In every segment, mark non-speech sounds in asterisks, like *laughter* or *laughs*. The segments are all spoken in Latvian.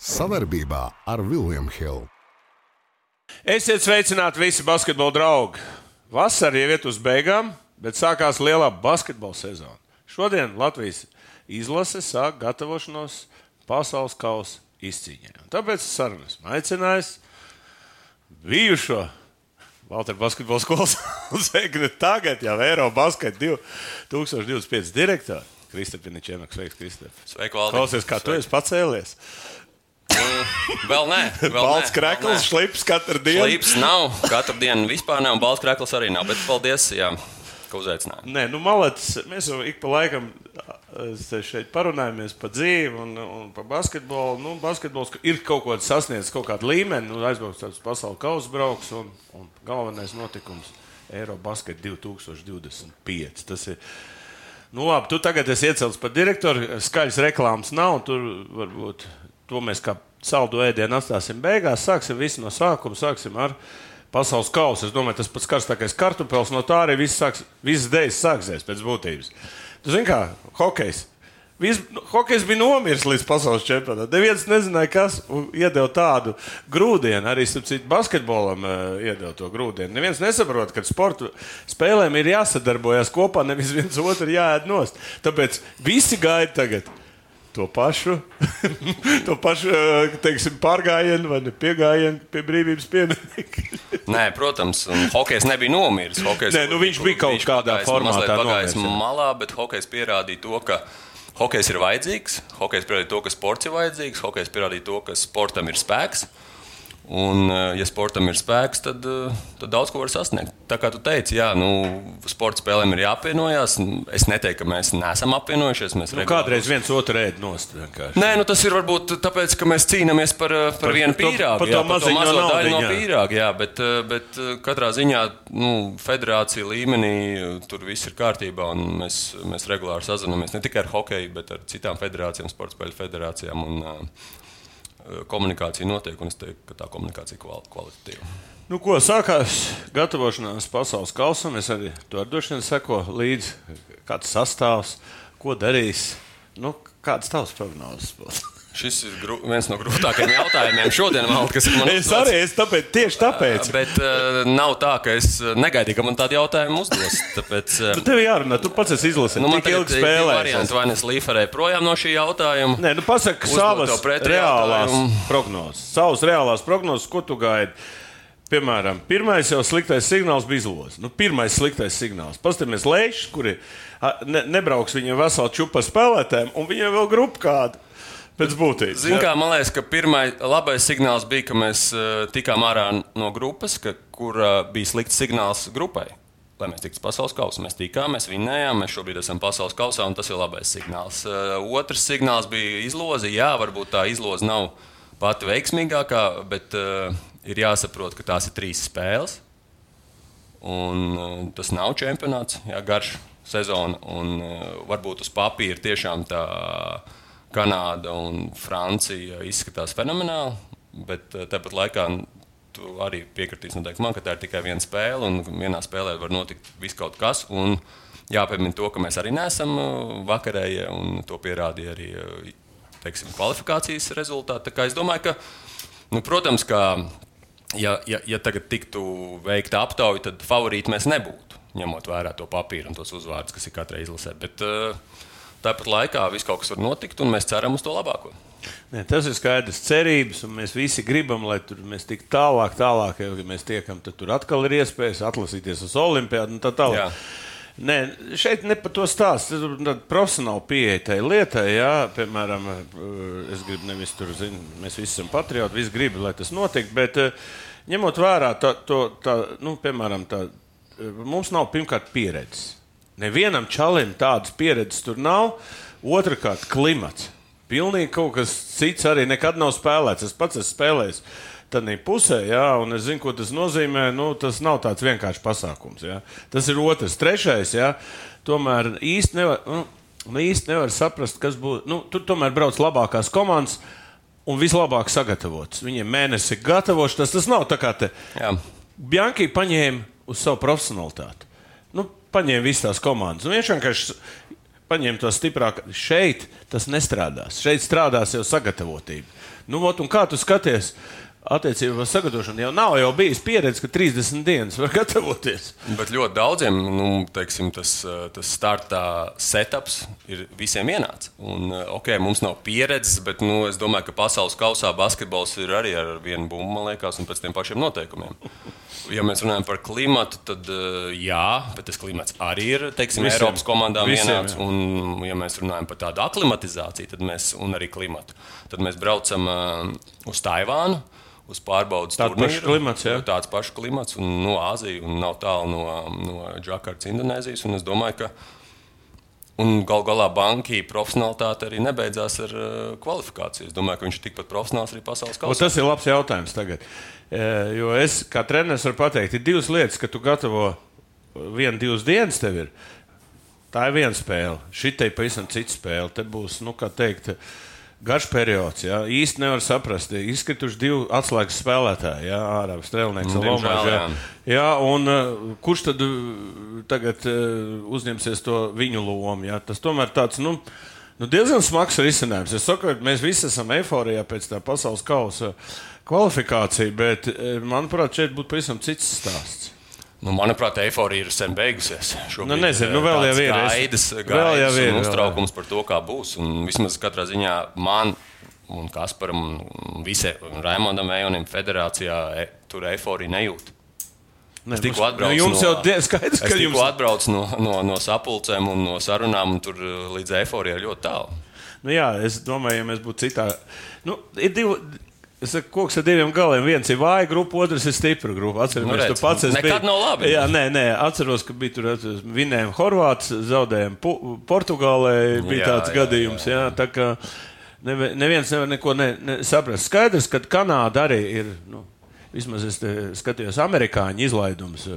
Savarbībā ar Vilniņu Hildu. Esiet sveicināti visi basketbola draugi. Vasara jau iet uz beigām, bet sākās lielā basketbola sezona. Šodien Latvijas izlase sāk gatavošanos pasaules kausa izcīņai. Un tāpēc sarunas aicinājis bijušo Valteru basketbola skolas *laughs* zēgni tagad jau Eiropas basket 2025 direktoru. Kristapina Čemeks, sveiks, Kristap. Sveiki, Valdi. Klausies, kā tu esi pacēlies. Vēl nē, *laughs* vēl Balts nē, krekls, vēl nē. šlips katru dienu. Slīps nav, katru dienu vispār nav, un balts krekls arī nav. Bet paldies, jā, ka uzaicinājāt. Nē, nu, malets, mēs jau ik pa laikam šeit parunājamies par dzīvi un, un par basketbolu. Nu, basketbols ir kaut ko sasniedzis, kaut kādu līmeni, nu, aizbrauks tāds pasaules kausa brauks un, un galvenais notikums - Eirobasket 2025. Tas ir. Nu, labi, tu tagad esi iecelts par direktoru. Skaļas reklāmas nav. Tur varbūt to mēs kā saldu ēdienu atstāsim beigās. Sāksim visu no sākuma. Sāksim ar pasaules kausu. Es domāju, tas pats karstākais kartupēlis. No tā arī viss sāks, visas dēļas sāksies pēc būtības. Tu zini, kā hokejs. Vis, nu, hokejs bija nomiris līdz pasaules čempionātam. Neviens nezināja, kas iedeva tādu grūdienu. Arī citu, basketbolam uh, iedeva to grūdienu. Neviens nesaprot, ka sporta spēlēm ir jāsadarbojas kopā, nevis viens otru jāēd nost. Tāpēc visi gaida tagad to pašu, *laughs* to pašu eh, teiksim, pārgājienu vai piegājienu pie brīvības pieminiekta. Nē, protams, un hokejs nebija nomiris. Hokejs, Nē, nu viņš bija kaut viņš kādā mazliet pagājis malā, bet hokejs pierādīja to, ka hokejs ir vajadzīgs. Hokejs pierādīja to, ka sports ir vajadzīgs. Hokejs pierādīja to, ka sportam ir spēks. Un, eh, ja sportam ir spēks, tad, eh, tad daudz ko var sasniegt. Tā kā tu teici, jā, nu, sporta spēlēm ir jāapvienojas. Es neteiktu, ka mēs neesam apvienojušies. Mēs Nu, regulāri kādreiz viens otru ēd nost. vienkārši. Nē, nu tas ir varbūt tāpēc, ka mēs cīnāmies par, eh, par, Par vienu to- pīrāgu. par to jā, maziņo mazo daļu no naudiņu, jā. pīrāga. Jā, bet, bet katrā ziņā nu, federācija līmenī tur viss ir kārtībā. Mēs, mēs regulāri sazināmies ne tikai ar hokeju, bet ar citām federācijām, sporta spēļu federācijām. Un, komunikācija notiek, un es teiktu, ka tā komunikācija ir kval kvalitatīva. Nu, ko sākās gatavošanās pasaules kausam? Es arī to ar došanu seko līdzi, kāds sastāvs, ko darīs. Nu, kāds tavs prognozes būs? Šis ir gru, viens no grūtākajiem jautājumiem šodien, Valdi, kas ir man Es uzdots. arī es tāpēc, tieši tāpēc. Bet uh, nav tā, ka es negaidīju, ka man tādu jautājumu uzdos. Tāpēc, uh, Nu, tev jārunā, tu pats esi izlasījis. Nu, man ilgi ir spēlējies. varianti. Vai es līferēju projām no šī jautājuma? Nē, nu pasaki savas reālās prognozes. Savas reālās prognozes, ko tu gaidi? Piemēram, pirmais jau sliktais signāls bija izlozes. Nu, pirmais sliktais signāls. Paskatāmies, Leišs, kuri ne, nebrauks viņam veselu čupa spēlētājiem, un viņiem vēl grupa kāda pēc būtības. Zini, ja? kā man liekas, ka pirmais labais signāls bija, ka mēs uh, tikām ārā no grupas, ka, kur uh, bija slikts signāls grupai. Lai mēs tiktu pasaules kausa, mēs tikām, mēs vinnējām, mēs šobrīd esam pasaules kausā, un tas ir labais signāls. Uh, otrs signāls bija izloze. Jā, varbūt tā izloze nav pati veiksmīgākā, bet uh, ir jāsaprot, ka tās ir trīs spēles. Un, uh, tas nav čempionāts, jā, garš sezona. Un, uh, varbūt uz papīra tiešām tā Kanāda un Francija izskatās fenomenāli, bet uh, tāpat laikā tu arī piekritīsi noteikti man, ka tā ir tikai viena spēle, un vienā spēlē var notikt viss kaut kas. Jāpiemina to, ka mēs arī neesam uh, vakarēji, un to pierādīja arī uh, teiksim, kvalifikācijas rezultāti. Es domāju, ka, nu, protams, ka ja, ja, ja tagad tiktu veikta aptauja, tad favorīti mēs nebūtu, ņemot vērā to papīru un tos uzvārdus, kas ir katrai izlasē. Bet uh, tāpat laikā viss kaut kas var notikt, un mēs ceram uz to labāko. Nē, tas ir skaidrs, cerības, un mēs visi gribam, lai tur mēs tik tālāk, tālāk, ja mēs tiekam, tad tur atkal ir iespējas atlasīties uz Olimpādu un tā tālāk. Jā. Nē, šeit ne par to stāstu. Tas ir tāda profesionāla pieeja tai lietai. Jā, piemēram, eh, es gribu nevis tur, zinu, mēs visi esam patrioti, visi grib, lai tas notiktu. Bet eh, ņemot vērā tā, to, tā, nu, piemēram, tā, eh, mums nav pirmkārt pieredzes. Nevienam čalim tādas pieredzes tur nav. Otrakārt, klimats. Pilnīgi kaut kas cits arī nekad nav spēlēts. Es pats esmu spēlējis tādā pusē, jā, un es zinu, ko tas nozīmē. Nu, tas nav tāds vienkāršs pasākums. Jā. Tas ir otrs, trešais. Jā. Tomēr īsti nevar, nu, nu, īsti nevar saprast, kas būs. Nu, tur tomēr brauc labākās komandas. Un vislabāk sagatavots. Viņiem mēnesi ir gatavošanās. Tas nav tā kā te Jā. Bjanki paņēma uz savu profesionalitāti. Nu, paņēma visas tās komandas. Un viņš vienkārši paņem to stiprāk. Šeit tas nestrādās. Šeit strādās jau sagatavotība. Nu, ot, un kā tu skaties? Attiecībā uz sagatavošanu jau nav jau bijis pieredze, ka 30 dienas var *laughs* gatavoties. Bet ļoti daudziem nu, teiksim, tas, eh, tas startā setups ir visiem. Un, eh, okay, mums nav pieredzes, bet nu, es domāju, ka pasaules kausā basketbols ir arī ar vienu bumbu, man liekas, un pēc tiem pašiem noteikumiem. Ja mēs runājam par klimatu, tad uh, jā, bet tas klimats arī ir teiksim, visiem, Eiropas komandām. Jā. Un, ja mēs runājam par tādu aklimatizāciju, tad mēs, un arī klimatu, tad mēs braucam uh, uz Taivānu uz pārbaudas. Pašs klimats, jā. Tāds pašs klimats, un no Āzijas, un nav tālu no, no Džakartas, Indonēzijas. Es domāju, ka gal galā banka profesionālitāte arī nebeidzās ar uh, kvalifikāciju. Es domāju, ka viņš ir tikpat profesionāls arī pasaules kausā. Tas ir labs jautājums tagad. E, jo es kā treneris varu pateikt, ir divas lietas, ka tu gatavo vienu, divas dienas tev ir. Tā ir viena spēle. Šī te ir pavisam cita spēle. Te būs, nu, kā teikt, uh, Garš periods, jā, īsti nevar saprast. Izkrituši divi atslēgas spēlētāji, jā, ārā strēlnieks un Lomačs. Jā. jā, un uh, kurš tad uh, tagad uh, uzņemsies to viņu lomu? Jā? Tas tomēr tāds, nu, nu diezgan smags risinājums. Es saku, ka mēs visi esam eiforijā pēc tā pasaules kausa kvalifikācija, bet, manuprāt, šeit būtu pavisam cits stāsts. Nu, manuprāt, eifórija ir sen beigusies. Šobrīd, nu, nezinu, nu, vēl jau ir gaidas, gaidas ir uztraukums par to, kā būs. Un vismaz katrā ziņā man un Kasparam un visiem Raimondam Ejonim federācijā e, tur eifórija nejūt. Ne, es tikko atbraucu, nu, jums no, jau skaidrs, ka jums... atbraucu no, no, no sapulcēm un no sarunām, un tur līdz eifórijai ļoti tālu. Nu, jā, es domāju, ja mēs būtu citā. Nu, ir divi, Es saku, koks ar diviem galiem. Viens ir vāja grupa, otrs ir stipra grupa. Atceros, nu, redz, tu pats esi. Nekad nav labi. Jā, nē, nē, atceros, ka bija tur vinējumi Horvāts, zaudējumi Portugālē. Bija jā, tāds jā, gadījums. Jā, jā. Jā, tā kā neviens nevar neko ne, ne saprast. Skaidrs, ka Kanāda arī ir, nu, vismaz es skatījos amerikāņu izlaidums.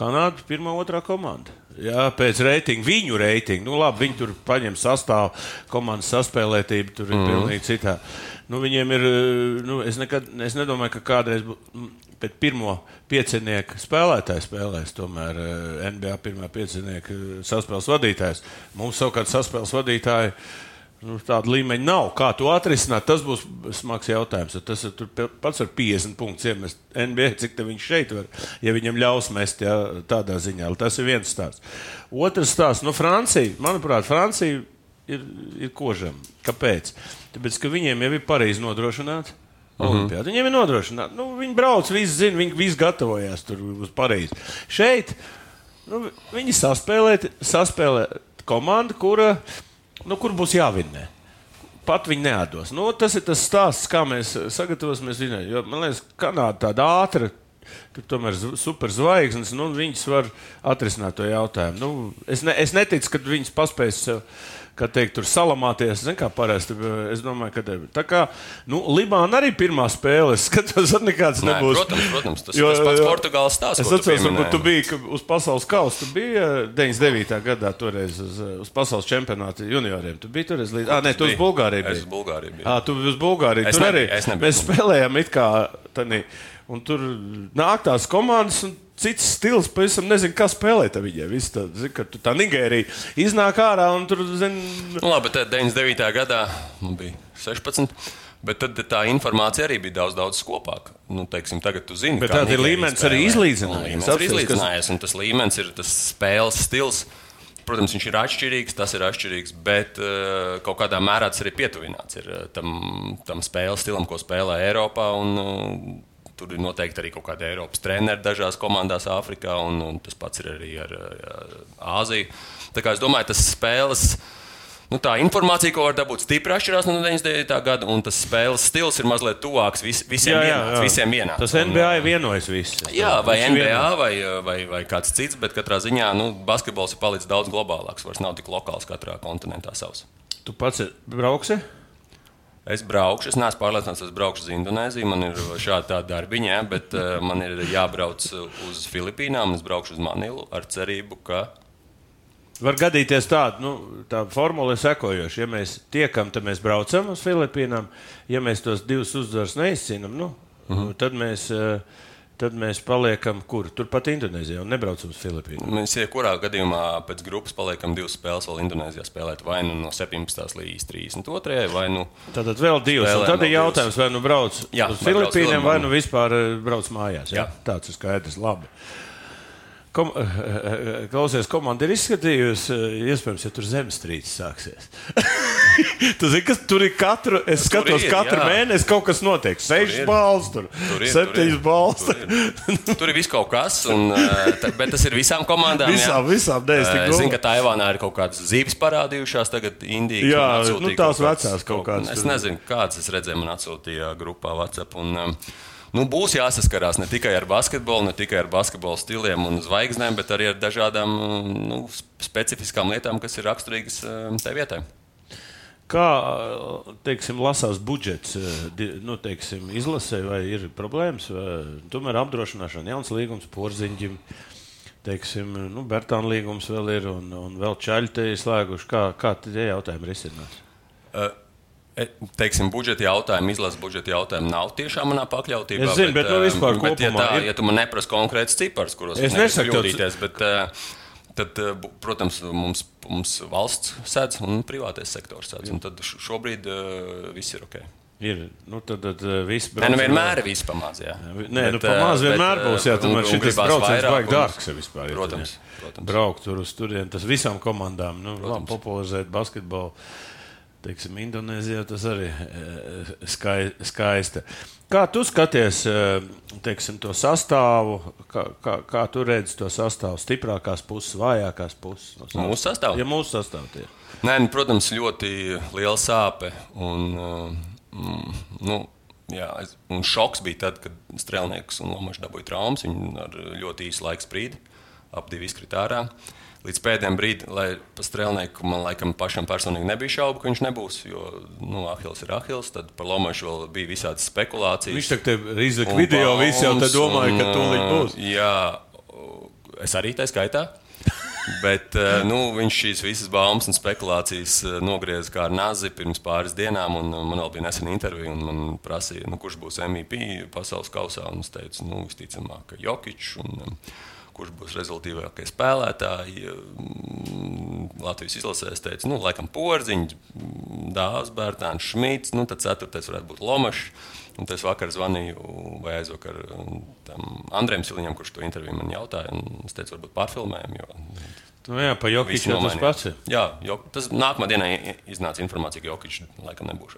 Kanāda pirmā, otrā komanda. Jā, pēc reitinga, viņu reitinga. Nu, labi, viņi tur paņem sastāvu, komandas saspēlētību, tur ir mm. pilnīgi citādi. Nu, viņiem ir, eh, nu, es, nekad, es nedomāju, ka kādreiz pēc pirmo piecinieku spēlētāju spēlēs, tomēr eh, NBA pirmā piecinieku saspēles vadītājs. Mums savukārt saspēles vadītāji. Nu, tāda līmeņa nav. Kā to atrisināt, tas būs smags jautājums. Tas ir pats ar 50 punktus iemest NBA, cik viņš šeit var, ja viņam ļaus mest jā, tādā ziņā. Tas ir viens stāsts. Otrs stāsts, nu, Francija. Manuprāt, Francija ir, ir kožam. Kāpēc? Tāpēc, ka viņiem jau ir pareizi nodrošināts. Mhm. Olimpiāda. Viņiem ir nodrošināta. Nu, viņi brauc, visi zina, viņi visi gatavojās tur uz Parīzi. Šeit nu, viņi saspēlē, saspēlē komandu, kura, nu, kur būs jāvinnē. Pat viņi neatdos. Nu, tas ir tas stāsts, kā mēs sagatavosimies. Jo, man liekas, Kanāda tāda ātra, tur tomēr superzvaigznes, nu, viņas var atrisināt to jautājumu. Nu, es, ne, es neticu, ka viņas paspēs sev kā teikt, tur salamāties. Zin, kā parasti, es domāju, ka tā kā nu, Libāna arī pirmā spēle. Es skatos, ka nekāds Nē, nebūs. Protams, protams tas, tas pats Portugāles stāsts. Es atceros, ka tu biji uz pasaules kausa. Tu biji 99. gadā toreiz uz, uz pasaules čempionāta junioriem. Tu biji toreiz līdz. Ah, nē, tu uz Bulgāriju biji. Es uz Bulgāriju biju. Ah, tu uz Bulgāriju. Es tur nebiju, arī es nebiju. mēs spēlējām it kā. Tani, Un tur nāk tās komandas, un cits stils, pavisam nezinu, kā spēlēt viņiem. Tā, zin, tu tā Nigērija iznāk ārā un tur, zin... Nu, labi, tad 99. gadā man bija 16. Bet tad tā informācija arī bija daudz, daudz skopāka. Nu, teiksim, tagad tu zini, kāda ir līmenis arī izlīdzinājies. Tas ir izlīdzinājies, un tas līmenis ir tas spēles stils. Protams, viņš ir atšķirīgs, tas ir atšķirīgs, bet uh, kaut kādā mērā tas arī pietuvināts ir, uh, tam, tam spēles stilam, ko spēlē Eiropā. Un, uh, Tur ir noteikti arī kaut kāda Eiropas treneri dažās komandās Āfrikā, un, un tas pats ir arī ar, Āziju. Tā kā es domāju, tas spēles. Nu, tā informācija, ko var dabūt, stipri atšķirās no 99. gada, un tas spēles stils ir mazliet tuvāks vis, visiem. Jā, jā, jā. Vienāds, visiem vienāds. Tas NBA ir vienojis visus. Jā, vai NBA vai, vai, vai kāds cits, bet katrā ziņā nu, basketbols ir palicis daudz globālāks. Vairs nav tik lokāls katrā kontinentā savs. Tu pats brauksi? Es braukšu, es neesmu pārliecināts, es braukšu uz Indonēziju. Man ir šāda darbiņa, bet uh, man ir jābrauc uz Filipīnām. Es braukšu uz Manilu ar cerību, ka. Var gadīties tāda, nu, tā formula ir sekojoša. Ja mēs tiekam, tad mēs braucam uz Filipīnām. Ja mēs tos divus uzvarus neizcīnām, nu, uh mhm. -huh. tad mēs. Uh, tad mēs paliekam kur? Turpat Indonēzijā un nebraucam uz Filipīnām. Mēs jebkurā gadījumā pēc grupas paliekam divas spēles vēl Indonēzijā spēlēt vai nu no 17. līdz 32. vai nu. Tātad vēl divas. Tad ir vēl jautājums, vai nu brauc Jā, uz Filipīnām, vai nu vispār eh, brauc mājās. Jā? Jā. Tāds ir skaidrs. Labi. Kom, klausies, komanda ir izskatījusi, eh, iespējams, ja tur zemestrīce sāksies. *laughs* tu zini, kas tur ir katru, es tur skatos, ir, katru jā. mēnesi kaut kas notiek. Sešas ir. balvas, tur, Tur ir, septiņas tur ir. Tur tur ir viss kaut kas, un, *laughs* eh, ta- bet tas ir visām komandām. Visām, jā. visām, nē, es tik Eh, Es zinu, ka Taivānā ir kaut kādas zīves parādījušās, tagad Indija. Jā, nu, tās kaut vecās kaut kādas Es nezinu, kādas es redzēju, man atsūtīja grupā WhatsApp. Un, um, Nu, būs jāsaskarās ne tikai ar basketbolu, ne tikai ar basketbola stiliem un zvaigznēm, bet arī ar dažādām nu, specifiskām lietām, kas ir raksturīgas um, tai vietai. Kā teiksim, lasās budžets, eh, nu, teiksim, izlasē, vai ir problēmas? Vai, tomēr apdrošināšana, jauns līgums, porziņģim. Teiksim, nu, Bertāna līgums vēl ir, un, un vēl čaļi te ir slēguši. Kā, kā tie jautājumi risinās? E, Teiksim, budžeta jautājumi, izlases budžeta jautājumi nav tiešām manā pakļautībā. Es zinu, bet, nu, eh, vispār bet ja, kopumā tā, ir- ja tu man neprasi konkrēts cipars, kuros Es nesaku kļūdīties, bet, eh, tad, protams, mums, mums valsts sēdz un privātais sektors sēdz. un Tad šobrīd viss ir ok. Ir, nu, tad, tad viss Nē, nu vienmēr ir viss pamāts. Jā, Nē, nu, Bet, pamāz bet, vienmēr eh, būs. Jā, tomēr šis brauciens vajag dārgs ja vispār. ja Protams, ne- protams. Braukt tur uz turieni, tas visām komandām, nu, labi, popularizēt basketbolu. Teiksim, Indonēzijā tas arī e, skai, skaisti. Kā tu skaties e, teiksim, to sastāvu? Kā, kā, kā tu redzi to sastāvu? Stiprākās puses, vājākās puses? no sastāva? Mūsu sastāvā? Ja mūsu sastāvā tie ir. Nē, nu, protams, ļoti liela sāpe. Un, uh, mm, nu, jā, un šoks bija tad, kad strēlnieks un Lomačs dabūja traumas. Viņi ar ļoti īsu laiku sprīdi ap divi izkrita ārā. Līdz pēdējiem brīdim, lai par strēlnieku man laikam pašam personīgi nebija šaubu, ka viņš nebūs. Jo nu, Ahils ir Ahils, tad par Lomaču vēl bija visādas spekulācijas. Viņš tagad izlika video, visi jau domāja, ka tūlīt būs. uh, Jā, es arī tā skaitā. *laughs* Bet uh, nu, viņš šīs visas baumas un spekulācijas uh, nogrieza kā ar nazi pirms pāris dienām. uh, Man vēl bija nesen intervija, un man prasīja, nu, kurš būs MVP pasaules kausā. Es teicu, nu, visticamāk, um, Kurš būs rezultātīvākie spēlētāji? Mm, Latvijas izlasē es teicu, nu, laikam, porziņš, Dārzs, Bērtāns, Šmits. Nu, tad ceturtais varētu būt Lomašs. Un tas vakar zvanīju vai aizvakar um, tam Andrejam Siliņam, kurš to interviju man jautāja. un Es teicu, varbūt pārfilmējam, jo Nu, jā, pa Jokiču Viss jau tas pats. Jā, jo, tas nākamā dienā iznāca informācija, ka Jokic laikam nebūs.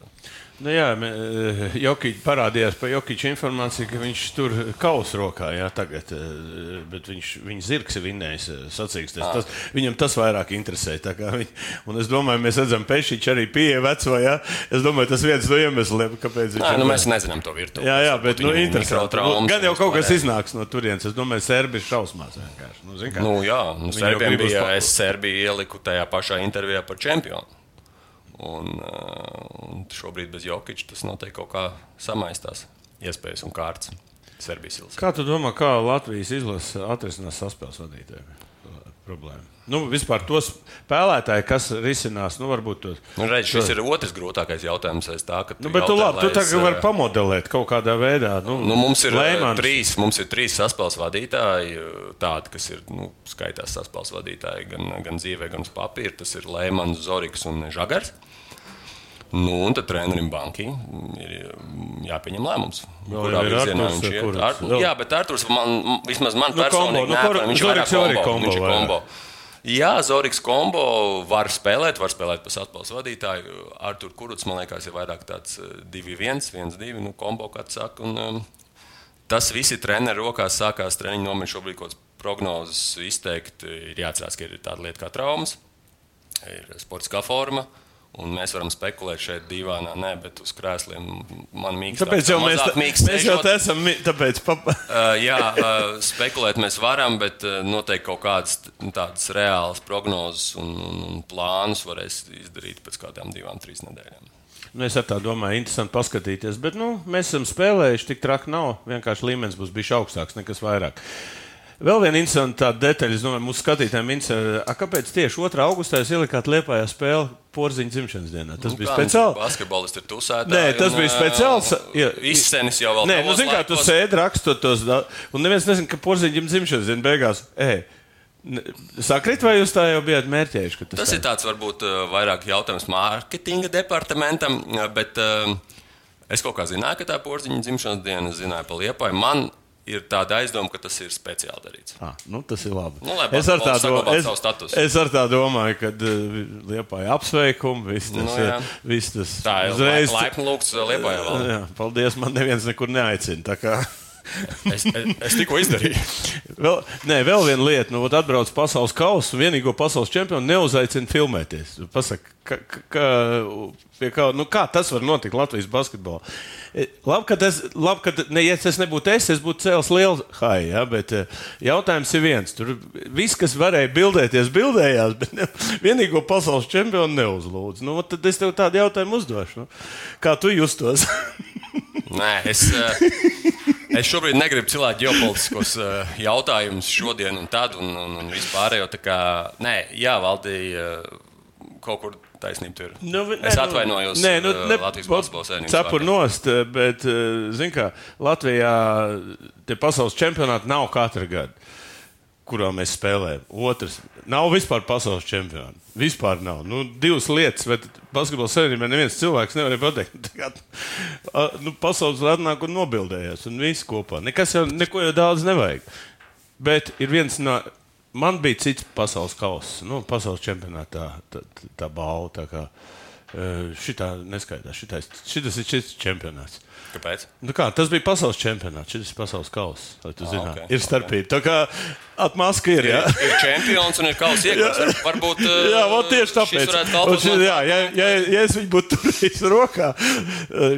Nu, jā, mē- Jokič parādījās par Jokiča informāciju, ka viņš tur kausa rokā, jā, tagad, eh, bet viņš, viņa zirgs ir vinnējis eh, sacīksties. Tas, viņam tas vairāk interesē. Viņ, un es domāju, mēs redzam, Pešiņš arī pieeja veco, jā. Es domāju, tas viens no iemesliem, kāpēc viņš Nē, nu, mēs nezinām to virtuvi. Jā, jā, bet nu, interesanti. Nu, gan jau kaut kas vispārējais. iznāks no turienes. Es domāju, Serbi ir šausmās vienkārši. Nu, zini kā? Nu, jā, nu, uz bija, es Serbiju ieliku tajā pašā intervijā par čempionu. Un, uh, un šobrīd bez Jokiča tas noteikti kaut kā samaistās iespējas un kārtas Serbijas ilgas. Kā tu domā, kā Latvijas izlase atrisinās saspēles vadītāju problēmu? Nu, vispār tos spēlētāji, kas risinās, nu, varbūt tos. Nu, redz, šis ir otrs grūtākais jautājums. Tā, Nu, bet tu labi, tu tagad vari pamodelēt kaut kādā veidā. Nu, Nu, mums, ir, Lēmans. Trīs, mums ir trīs saspēles vadītāji, tādi, kas ir nu, skaitās saspēles vadītāji gan, gan dzīvē, gan uz papīra. Tas ir Lēmans, Zorigs un Žagars. Nu, un tad trenerim bankai ir jāpieņem lēmums. Vēl jau ir Arturs, iet. kurš- Ar, jā, bet Arthurs man, vismaz man Nu, personīgi kombo, nu, kur- viņš ir kombo, kombo viņš ir vairāk. kombo. Jā, Zorigs kombo var spēlēt, var spēlēt pa atpūtas vadītāju. Ar tur kurus, man liekas, ir vairāk tāds 2-1, 1-2, nu, kombo, kā tu saka. Un, um, tas viss ir treneru rokās, sākās treniņu nometnē, šobrīd kaut kādas prognozes izteikt. Ir jāatcerās, ka ir tāda lieta kā traumas, ir sportiskā forma. Un mēs varam spekulēt šeit, divānā, nē, bet uz krēsliem man mīkstāk. Tāpēc jau mēs, mazāk mīkst mēs jau te esam. Tāpēc, papa, *laughs* Uh, jā, uh, spekulēt mēs varam, bet uh, noteikti kaut kādas nu, tādas reālas prognozes un, un, un plānus varēs izdarīt pēc kādām divām, trīs nedēļām. nu, es tā domāju, interesanti paskatīties. Bet nu, mēs esam spēlējuši, tik traki nav. Vienkārši līmenis būs bijis augstāks, nekas vairāk. Vēl viena interesanta detaļa, domāju, mūsu skatītājiem a, kāpēc tieši 2. augustā jūs ielikāt Liepājā spēli porziņa dzimšanas dienā? Tas Nu, bija speciāli. Basketbolists ir tusētājs. Nē, tas bija speciāls. Jā, Izscenis jau vēl Nē, nu, zini, kā tu sēdi rakstot tos, un neviens nezina, ka porziņam dzimšanas dienā beigās. Ej, Sakrīt, vai jūs tā jau bijāt mērķējuši? ka Tas tā ir tāds varbūt vairāk jautājums mārketinga departamentam, bet uh, es kaut kā zināju, ka tā porziņa dzimšanas diena, es zināju pa liepai. Man ir tāda aizdoma, ka tas ir speciāli darīts. Ah, nu, tas ir labi. Nu, lai es, ar tā basketbols do, saglabātu es, es ar tā domāju, ka uh, Liepāja apsveikumu, viss tas, Nu, ir, jā. viss tas Tā ir uzreiz. laipni lūgts. Jā, paldies, man neviens nekur neaicina. Es, es, es tikko izdarīju. *laughs* Vēl, nē, vēl viena lieta, nu, atbrauc pasaules kausa un vienīgo pasaules čempionu neuzaicina filmēties. Pasaka, ka, ka, kā, nu, kā tas var notikt Latvijas basketbolā? E, Labi, ka tas, labi, ka ne, ja tas nebūtu es, es būtu cēlis lielu haju, ja, bet e, jautājums ir viens. Tur viss, kas varēja bildēties, bildējās, bet ne, vienīgo pasaules čempionu neuzlūdz. Nu, tad es tev tādu jautājumu uzdošu. Nu, kā tu justos? Nē, es, uh, *laughs* es šobrīd negribu cilāt ģeopolitiskos uh, jautājumus šodien un tad, un, un, un vispārējo. tā Kā, nē, jā, valdīja uh, kaut kur taisnība tur. Nu, vi- es nē, nu, atvainojos nē, nu, uh, ne, Latvijas vot basketbola sēnības Cepur nost, eh, bet, zināmā kā, Latvijā tie pasaules čempionāti nav katra gada, kurā mēs spēlējam. Otrs, nav vispār pasaules čempionāti. Vispār nav. Nu, divas lietas, bet basketbola sēnībā neviens cilvēks nevarēja pateikt. *laughs* Tagad, a, nu, pasaules atnāk un nobildējās, un viss kopā. Nekas jau, neko jau daudz nevajag. Bet ir viens no. Man bija cits pasaules kausa, nu, pasaules čempionātā tā, tā, tā balva. Šitā neskaidrs. Šitais, šitas ir šis čempionāts. Kāpēc? Nu kā, tas bija pasaules čempionāts, šis ir pasaules kausa. Lai tu Ah, zinātu, ok, ir starpība. Tā kā atmaska ir. Jā, Ir čempions un ir kausa *laughs* iegūts. Var- Varbūt jā tieši tāpēc. Un šis, jā, ja, ja, ja es viņu būtu *laughs* turējis rokā,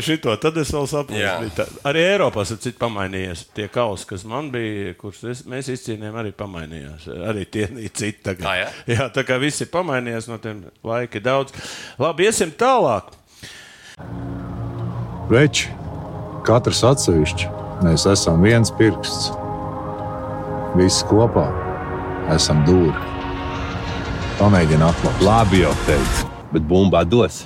šito, tad es vēl saprotu. Arī Eiropā ir citi pamainījies. Tie kausi, kas man bija, kurus es, mēs izcīnījām, arī pamainījās. Arī tie ir citi tagad. Ah, jā? jā, tā kā viss ir pamainījies, no tiem laika ir daudz. Labi, iesim tālāk. Veči, katrs atsevišķi, mēs esam viens pirksts. Visi kopā esam dūri. Pamēģini atklāt. Labi, jau teicu, bet bumba dos.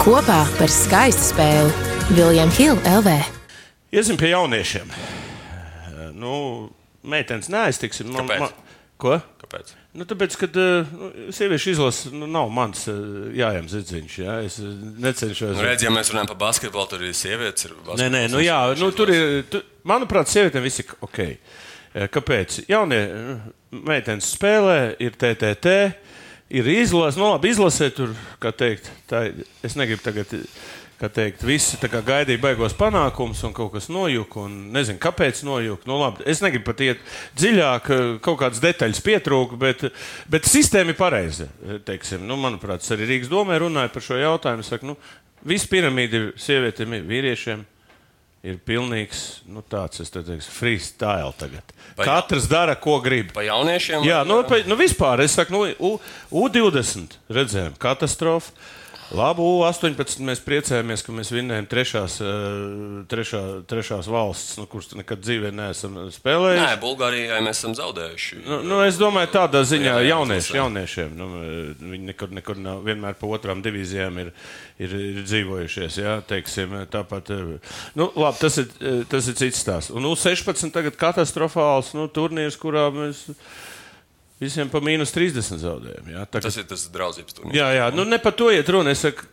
Kopā par skaistu spēli Viljams Hilde LV. Iesim pie jauniešiem. Nu, meitenes neaiztiksim. Man- Kāpēc? man- Ko? Kāpēc? Nu, tāpēc, ka uh, sieviešu izlase nu, nav mans uh, jājams zidziņš. Jā. Es uh, necenšos. Nu, redz, ja mēs runājam par basketbolu, tur ir sievietes. Ir Nē, nē, nu, jā, nu, tur ir. Tu, manuprāt, sievietēm viss ir ok. Eh, Kāpēc? Jaunie eh, meitenes spēlē, ir TTT, ir izlase. Nu, labi, izlasē tur, kā teikt, tā, es negribu tagad. Kā teikt, visi gaidīja beigās panākumus, un kaut kas nojuka, un nezinu, kāpēc nojuka. Nu, labi, es negribu pat iet dziļāk, eh, kaut kādas detaļas pietrūka, bet, bet sistēma ir pareiza. eh, teiksim. Nu, manuprāt, arī Rīgas domē runāju par šo jautājumu. Es Saku, nu, Visa piramīda ir sievietēm, vīriešiem. Ir pilnīgs nu, tāds, es teiktu, freestyle tagad. Vai- Katrs dara, ko grib. Pa jauniešiem? Jā, nu, pa, nu vispār es saku, nu, U, U20 redzējām katastrofu. Labi, U18 mēs priecājamies, ka mēs vinnējam trešās, eh, trešā, trešās valsts, nu, kuras nekad dzīvē neesam spēlējuši. Nē, Bulgārijai mēs esam zaudējuši. Nu, nu, es domāju, tādā ziņā Jā, jā, jaunieši, jauniešiem. Nu, viņi nekur, nekur nav vienmēr pa otrām divīzijām ir, ir, ir dzīvojušies. Jā, teiksim, tāpat, eh, nu, labi, tas, ir, eh, tas ir cits stāsts. Un U16 tagad katastrofāls nu, turnīrs, kurā mēs visiem pa mīnus 30 zaudējam. Jā, tagad, Tas ir tas draudzības turnīrs. jā, jā, nu ne par to iet runa. Es saku,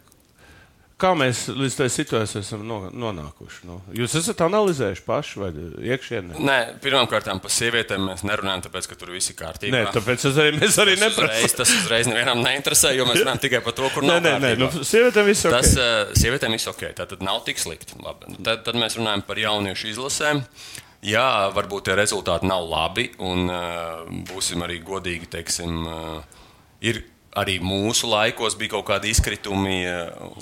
Kā mēs līdz tai situācijai esam no, nonākuši? Nu, jūs esat analizējuši paši vai iekšienē? Nē, pirmkārt, par sievietēm mēs nerunājam, tāpēc, ka tur viss ir kārtībā. Nē, tāpēc es arī, mēs arī neprasām. tas uzreiz nevienam neinteresē, jo mēs runājam tikai par to, kur Nē, nav nē, nē, nu, kārtībā. sievietēm viss ir Tas ok. uh, sievietēm viss ok, tā tad nav tik slikti. Labi. Nu, Tad, tad mēs runājam par jauniešu izlasēm. Jā, varbūt tie rezultāti nav labi, un uh, būsim arī godīgi. Teiksim, uh, ir arī mūsu laikos bija kaut kādi izkritumi uh,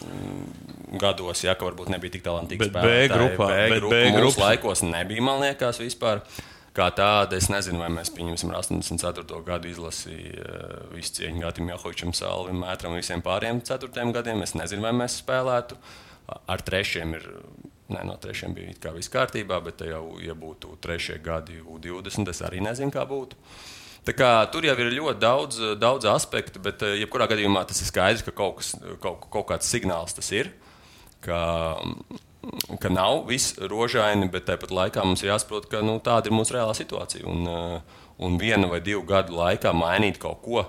gados, ja ka varbūt nebija tik talantīgs. Bet B grupā, B bet grupa B mūsu grupas- laikos nebija, man liekas, vispār. Kā tāda, es nezinu, vai mēs pieņemsim ar 84. gadu izlasi visu cieņu Gatam Jahovičam, Salvim, Mētram un visiem pārējiem 4. gadiem. Es nezinu, vai mēs spēlētu ar trešiem ir. Nē, no trešiem bija it kā viss kārtībā, bet jau, ja būtu trešie gadi, U20, es arī nezinu, kā būtu. Tā kā, tur jau ir ļoti daudz, daudz aspektu, bet eh, jebkurā gadījumā tas ir skaidrs, ka kaut, kas, kaut, kaut kāds signāls tas ir. Ka, ka nav viss rožaini, bet tāpat laikā mums ir jāsaprot, ka nu, tāda ir mūsu reālā situācija. Un, eh, un viena vai divu gadu laikā mainīt kaut ko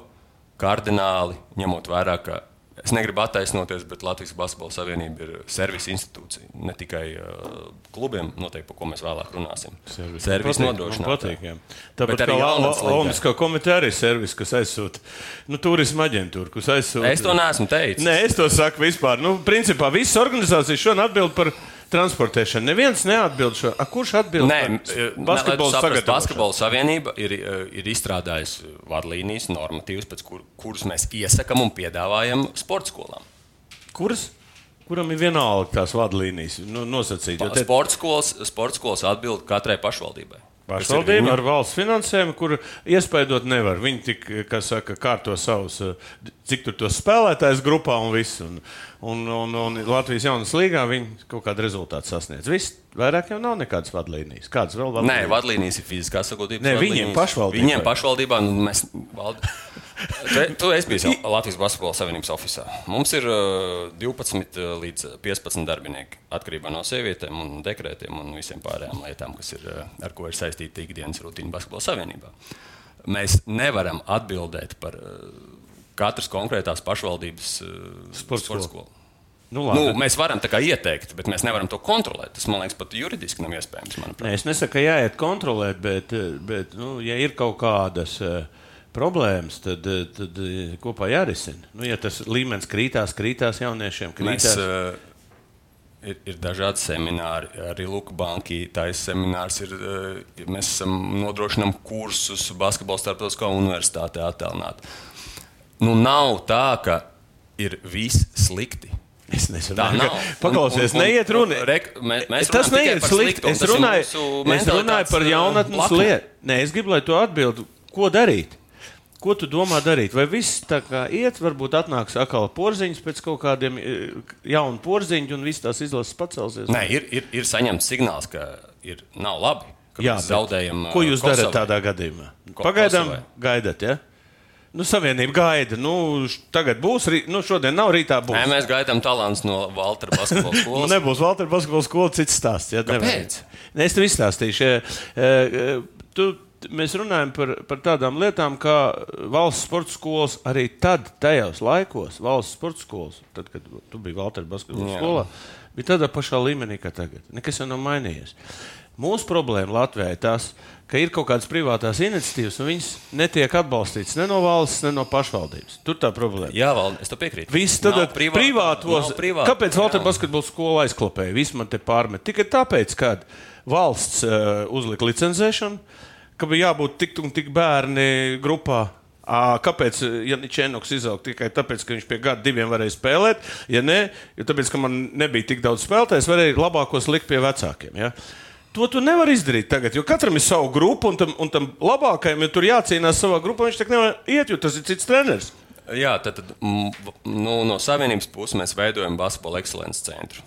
kardināli, ņemot vērā, ka Es negribu attaisnoties, bet Latvijas Basketbola Savienība ir servisa institūcija. Ne tikai uh, klubiem, noteikti, par ko mēs vēlāk runāsim. Servis nodrošinātāji. Tāpat arī Olimpiskā komiteja arī ir servis, kas aizsūta nu, turisma aģentūru, kas aizsūta. Es to neesmu teicis. Nē, es to saku vispār. Nu, principā visas organizācijas šodien atbild par transportēšanu. Neviens neatbild šo. A, kurš atbild? Nē, Basketbola, basketbola savienība ir, eh, ir izstrādājusi vadlīnijas, normatīvas, pēc kur, kurus mēs iesakām un piedāvājam sporta skolām. Kuras? Kuram ir vienalga tās vadlīnijas nu, nosacīt? Te... Sports skolas, sports skolas atbild katrai pašvaldībai. Pašvaldība ar valsts finansējumu, kur iespaidot nevar. Viņi tik, kā saka, kārto savus, cik tur tos spēlētājs grupā un viss. Un, un, un, un Latvijas jaunas līgā viņi kaut kādu rezultātu sasniedz. Viss, vairāk jau nav nekādas vadlīnijas. Kādas vēl vadlīnijas? Nē, vadlīnijas ir fiziskās sakotības. Nē, viņiem pašvaldībā. Viņiem pašvaldībā, nu, mēs valdi. *laughs* Tu, tu esi bijis Latvijas Basketbola Savienības oficiālā. Mums ir uh, 12 līdz 15 darbinieki atkarībā no sievietēm, un dekrētiem un visiem pārējām lietām, kas ir, uh, ar ko ir saistīta ikdienas rutīna Basketbola Savienībā. Mēs nevaram atbildēt par uh, katras konkrētās pašvaldības uh, sporta skolu. Nu, labi. nu, mēs varam ieteikt, bet mēs nevaram to kontrolēt. Tas man liekas, pat juridiski nav iespējams. Nē, es nesaku, ka jāiet kontrolēt, bet, bet nu, ja ir kaut kādas. Uh, problēmas, tad, tad kopā jārisina. Nu, ja tas līmenis krītās, krītās jauniešiem, krītās. Mēs, uh... Ir, ir dažādi semināri, arī Luka Banka taisa seminārs. Ir, mēs nodrošinām kursus basketbola starptautiskā universitātē attēlnāt. Nu, nav tā, ka ir viss slikti. Es nezinu, paklausies, un, un, neiet runa. Rek, mēs, mēs tas neiet slikti. Es runāju, es runāju par jaunatnes lietu. Nē, es gribu, lai tu atbildi, ko darīt. Ko tu domā darīt? Vai viss tā kā iet, varbūt atnāks atkal porziņš pēc kaut kādiem e, jaunu porziņu, un viss tās izlases pacelsies? Nē, ir, ir, ir saņemts signāls, ka ir, nav labi. Jā, zaudējam. Ko jūs Kosovai. darat tādā gadījumā? Pagaidām, Kosovai. gaidat, ja? Nu, savienība gaida. Nu, tagad būs, nu, šodien nav, rītā būs. Nē, mēs gaidām talants no Valtra basketbola *laughs* skolas. nu, nebūs Valtra basketbola skola, cits stāsts. Ja? Kāpēc? Nē, es tev izstāstīšu. Tu mēs runājam par, par tādām lietām, kā valsts sporta skolas. Arī tad, tajos laikos, valsts sporta skolas, tad, kad tu biji Valtera basketbola skolā, bija tādā pašā līmenī kā tagad. Nekas jau nav mainījies. Mūsu problēma Latvijā ir tas, ka ir kaut kādas privātās iniciatīvas, un viņas netiek atbalstītas ne no valsts, ne no pašvaldības. Tur tā problēma. Jā, valdi, es to piekrītu. Viss tad privāt, privātos. Privāt, kāpēc Valtera basketbola skola izklapēja? Viss man te pārmet. Tikai tāpēc, ka valsts uh, uzlika licencēšanu ka bija jābūt tik un tik bērni grupā. Kāpēc Janičēnoks izauga tikai tāpēc, ka viņš pie gada diviem varēja spēlēt? Ja nē, jo tāpēc, ka man nebija tik daudz spēlētāju, es varēju labākos likt pie vecākiem. Ja? To tu nevari izdarīt tagad, jo katram ir sava grupa, un tam, un tam labākajam, ja tur jācīnās savā grupā, viņš tā nevar iet, jo tas ir cits treneris. Jā, tad, tad nu, no savienības puses mēs veidojam basketbola ekscelences centru.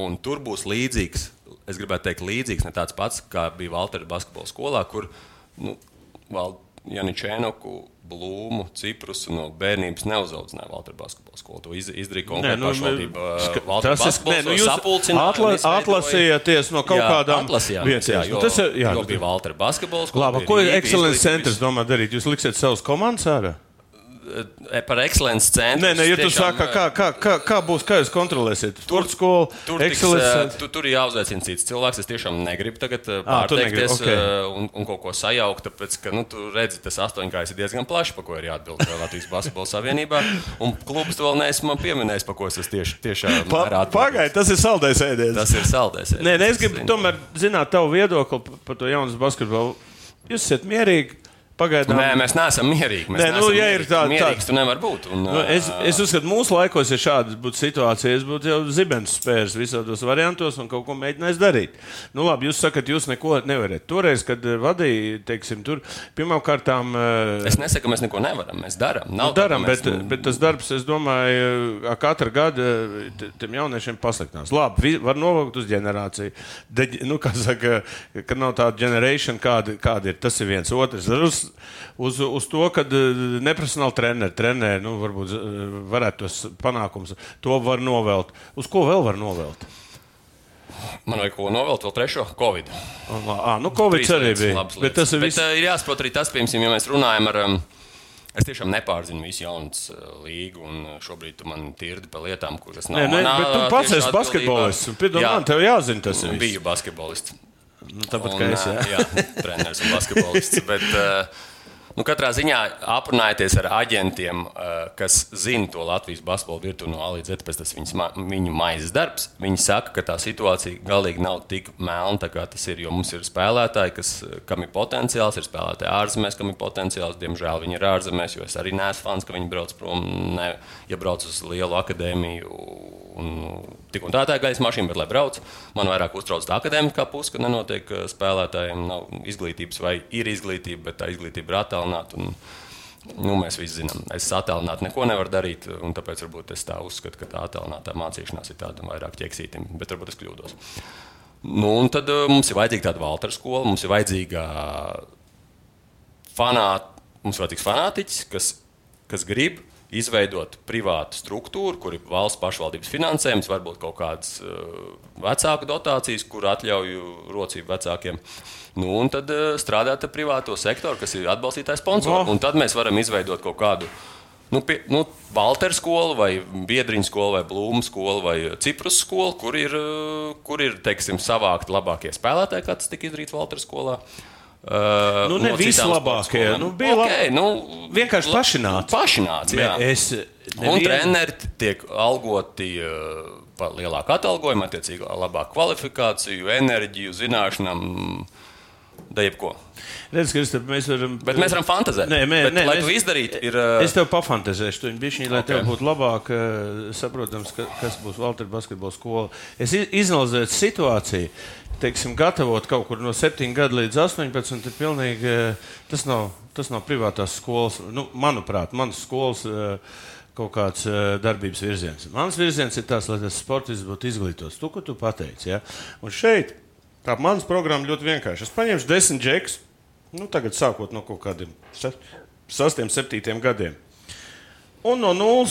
Un tur būs līdzīgs es gribētu teikt, līdzīgs, ne tāds pats, kā bija Valtera basketbola skolā, kur nu, Janičēnoku, Blūmu, Ciprusu no bērnības neuzaudzināja Valtera basketbola skolu. To iz, izdarīja konkrēti nu, pašvaldība. Tas ir nē, nu, jūs atla, atlasījāties no kaut jā, kādām vietām. Jo, tas ir, jā, jo bija Valtera basketbola skola. Labi, ko ir Excellence centrs domā darīt? Jūs liksiet savus komandas ārā? E, par ekscelences centru. Nē, nē, ja tu tiešām, saki, kā, kā, kā, kā būs, kā jūs kontrolēsiet? Tur, skolu, tur, tiks, e, tu, tur ir jāuzaicina cits cilvēks. Es tiešām negribu tagad e, pārteikties okay. un, un kaut ko sajaukt, tāpēc, ka, nu, tu redzi, tas astoņkājs ir diezgan plašs, pa ko ir jāatbild Latvijas Basketbola Savienībā. Un klubs vēl neesmu pieminējis, pa ko es tieši, tiešām pa, pagaidu. Tas ir saldais ēdiens. Tas ir saldais ēdiens. Nē, nē, es gribu tomēr zināt tavu viedokli par to jaunas basketbolu. Jūs esat mierīgi Pagaidām. Nē, mēs neesam mierīgi. Mēs Nē, nu, ja ir mierīgi. tā- mierīgs, tā- nevar būt. Un, Nu, es, es uzskatu, mūsu laikos, ja šāda būtu situācija, es būtu jau zibens spērs visos variantos un kaut ko mēģinājis darīt. Nu, labi, jūs sakat, jūs neko nevarat. Toreiz, kad eh, vadīja, teiksim, tur pirmkārt, Es nesaku, ka mēs neko nevaram. Mēs darām. Nu, darām, mēs- bet, bet tas darbs, es domāju, ka katru gadu t- tiem jauniešiem pasliktinās. Labi, var novilkt uz ģenerāciju. De, nu, kā saka, ka nav tāda generācija, kāda, kāda ir. Tas ir viens otrs. Uz, uz, uz to, ka neprofesionāli treneri, treneri nu, varbūt eh, varētu tos panākumus, to var novelt. Uz ko vēl var novelt? Man vajag ko novelt, vēl trešo Covid. Ā, nu, Covid arī bija. Bet tas ir bet, viss. uh, ir jāsaprot arī tas, piemēram, ja mēs runājam ar. Um, Es tiešām nepārzinu visu jaunas līgu, un šobrīd tu man tirdi par lietām, kuras nav. Nē, nē, manā bet tu pats esi basketbolists. Piedod, Jā. man tev jāzina tas. Viss. Biju basketbolists. Nu, tāpat Un, kā es. Jā. jā, treneris un basketbolists. Bet, uh, nu, katrā ziņā aprunājieties ar aģentiem, uh, kas zina to Latvijas basketbolu virtuvi no A līdz Z, pēc tas viņas, viņu maizes darbs. Viņi saka, ka tā situācija galīgi nav tik melna, kā tas ir. Jo mums ir spēlētāji, kas, kam ir potenciāls, ir spēlētāji ārzemēs, kam ir potenciāls. Diemžēl viņi ir ārzemēs, jo es arī neesmu fans, ka viņi brauc prom, ne, ja brauc uz lielu akadēmiju. Un, nu, tik un tā tā ir gaisa mašīna, bet, lai brauc, man vairāk uztrauc tā akadēmiskā puse, ka nenotiek ka spēlētājiem nav izglītības, vai ir izglītība, bet tā izglītība ir attālināta. Un, Nu, mēs visi zinām, es attēlināti neko nevaru darīt, un tāpēc varbūt es tā uzskatu, ka tā attēlinātā mācīšanās ir tāda vairāk ķeksīta, bet varbūt es kļūdos. Nu, un tad uh, mums ir vajadzīga tāda Valtera skola, mums ir vajadzīga fanāt, mums ir vajadzīgs fanātiķis, kas, kas grib izveidot privātu struktūru, kur ir valsts pašvaldības finansējums, varbūt kaut kādas uh, vecāku dotācijas, kur atļauj rocību vecākiem. Nu, un tad uh, strādāt ar privāto sektoru, kas ir atbalstītājs sponsors. No. Un tad mēs varam izveidot kaut kādu. Nu, pie, nu, Valtera skola, vai Biedriņa skola, vai Blūma skola, vai Ciprus skola, kur ir, uh, kur ir teiksim, savākti labākie spēlētāji, kā tas tika izdarīts Valtera skolā. Uh, Nu, ne no visi citām labākie, sporta skolām. nu, bija okay, labi. nu, Vienkārši pašināts. Pašināts, jā. Es, Un nevienu- treneri tiek algoti uh, par lielāku atalgojumu, attiecīgi labāku kvalifikāciju, enerģiju, zināšanām, da jebko. Redz, Kristap, mēs varam. Bet mēs varam fantazēt. Nē, mē, Bet, nē, lai mēs- to izdarītu, ir, uh, Es tev pafantazēšu, tu bišķiņ, lai Ok. okay. tev būtu labāk uh, saprotams, ka, kas būs Valtera basketbola skola. Es iz- izanalizēju situāciju, teiksim, gatavot kaut kur no 7 gadu līdz 18, ir pilnīgi, uh, tas nav, tas nav privātās skolas, nu, manuprāt, manas skolas uh, kaut kāds uh, darbības virziens. Mans virziens ir tas, lai tas sportists būtu izglītots. Tu, ko tu pateici, ja? Un šeit, tā manas programma ļoti vienkārši. Es paņemšu desmit džekus, nu, tagad sākot no kaut kādiem 6, 7 gadiem. Un no 0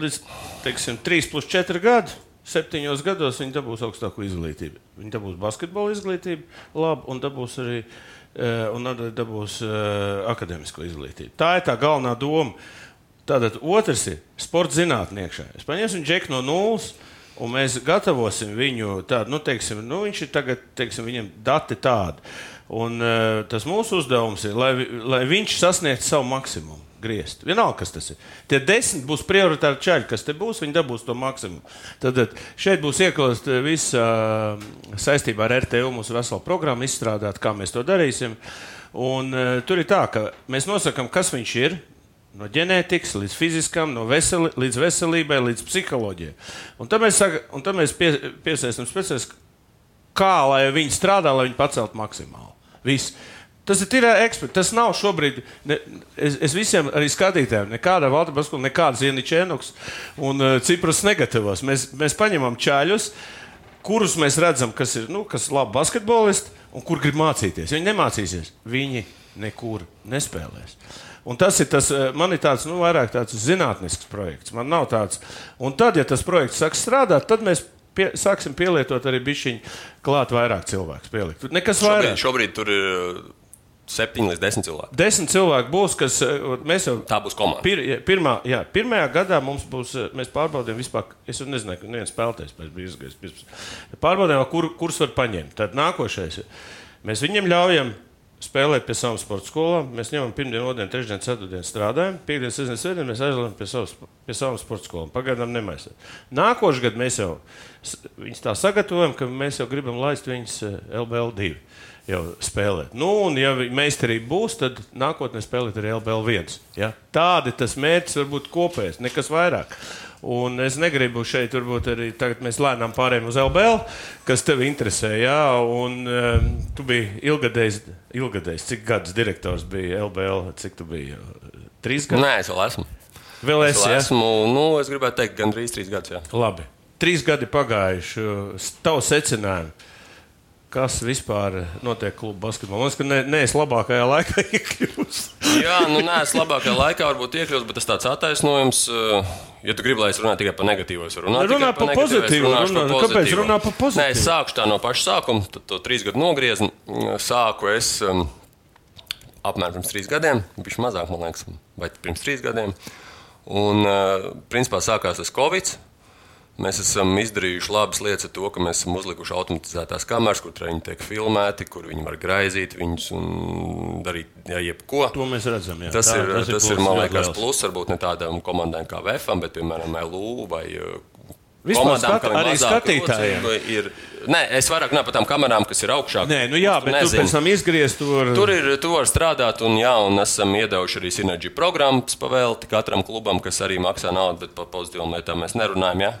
līdz teiksim, 3 plus 4 gadi, 7 gados viņi dabūs augstāko izglītību. Viņi dabūs basketbola izglītību, labi, un dabūs arī eh, un arī dabūs uh, akadēmisko izglītību. Tā ir tā galvenā doma. Tātad otrs ir sports zinātnieks. Es paņemšu džeku no nulles. Un mēs gatavosim viņu tādu, nu, teiksim, nu, viņš ir tagad, teiksim, viņam dati tādi. Un uh, tas mūsu uzdevums ir, lai, lai viņš sasniegtu savu maksimumu. Griezt. Vienalga, kas tas ir. Tie desmit būs prioritāri čaļi, kas te būs, viņi dabūs to maksimumu. Tad šeit būs ieklāst visa uh, saistībā ar RTU mūsu veselu programmu izstrādāt, kā mēs to darīsim. Un uh, tur ir tā, ka mēs nosakām, kas viņš ir. No ģenētikas līdz fiziskam, no veseli, līdz veselībai, līdz psiholoģijai. Un tad mēs, saka, un tad mēs pie, piesaistām speciālistus, kā lai viņi strādā, lai viņi paceltu maksimāli. Viss. Tas ir tikai eksperts. Tas nav šobrīd. Ne, es, es visiem arī skatītājiem, nekāda valda basketbola, nekāda Zieničēnoks un uh, Cipras negatavos. Mēs, mēs paņemam čaļus, kurus mēs redzam, kas ir nu, kas labi basketbolisti un kur grib mācīties. Viņi nemācīsies. Viņi nekur nespēlēs. Un tas ir tas, eh, man ir tāds, nu, vairāk tāds zinātnisks projekts. Man nav tāds. Un tad, ja tas projekts sāks strādāt, tad mēs pie, sāksim pielietot arī bišķiņu klāt vairāk cilvēku. Pielikt. Nekas Šobrīd, vairāk. šobrīd tur ir uh, 7 līdz 10 cilvēki. Desmit cilvēki būs, kas eh, mēs jau. Tā būs komanda. Pir, pirmā, jā, pirmajā gadā mums būs, eh, mēs pārbaudījām vispār, es jau nezināju, ka neviens spēlētājs bija izgājis. Pārbaudījām, kur, kurus var paņemt. Tad nākošais, mēs viņiem ļaujam spēlēt pie savām sporta skolām. Mēs ņemam pirmdienu, otrdien, trešdien, ceturtdien strādājam. Piektdien, sestdien, svētdien mēs aizlaižam pie, savas, pie savām sporta skolām. Pagaidām nemaisām. Nākošais gads mēs jau viņus tā sagatavojam, ka mēs jau gribam laist viņus eh, LBL2 jau spēlēt. Nu, un, ja meistarība būs, tad nākotnē spēlēt arī LBL1. Ja? Tādi tas mērķis var būt kopējs, nekas vairāk. Un es negribu šeit, varbūt arī tagad mēs lēnām pārējām uz LBL, kas tevi interesē. Jā, un um, tu biji ilgadējis, ilgadējis, cik gadus direktors bija LBL, cik tu biji? Trīs gadus? Nē, es vēl esmu. Vēl Es, esi, vēl esmu nu, es gribētu teikt, gandrīz trīs gadus. Jā. Labi. Trīs gadi pagājuši. Tavu secinājumu. Kas vispār notiek klubu basketbolā? Man liekas, ka ne, neesi labākajā *laughs* laikā iekļuvis. Jā, nu nē, es labākajā laikā varbūt iekļūstu, bet tas tāds attaisnojums, eh, ja tu gribi, lai es runāju tikai par negatīvo, es varu runāt Runā par es pozitīvu, runā. par Nu, kāpēc runā par pozitīvu? Nē, es sāku tā no paša sākuma, tad to trīs gadu nogriezni. Sāku es um, apmēram pirms trīs gadiem, bija mazāk, man liekas, vai pirms trīs gadiem. Un, uh, principā, sākās tas Covid. Mēs esam izdarījuši labas lietas ar to, ka mēs esam uzlikuši automatizētās kameras, kur viņi tiek filmēti, kur viņi var graizīt viņus un darīt jā, jebko. To mēs redzam. Jā. Tas, Tā- ir, tas, tas plus ir, man liekas, liels. plus varbūt ne tādām komandām kā VFM, bet, piemēram, LU vai uh, Vispār skat- ir arī skatītājiem. Ir, nē, es vairāk runāju par tām kamerām, kas ir augšā. Nē, nu jā, bet tu nezini. pēc tam izgriezt tur. Tur ir tu var strādāt, un, jā, un esam iedevuši arī sinerģiju programmas pavēlti katram klubam, kas arī maksā naudu, bet par pozitīvām lietām mēs nerunājam. Jā?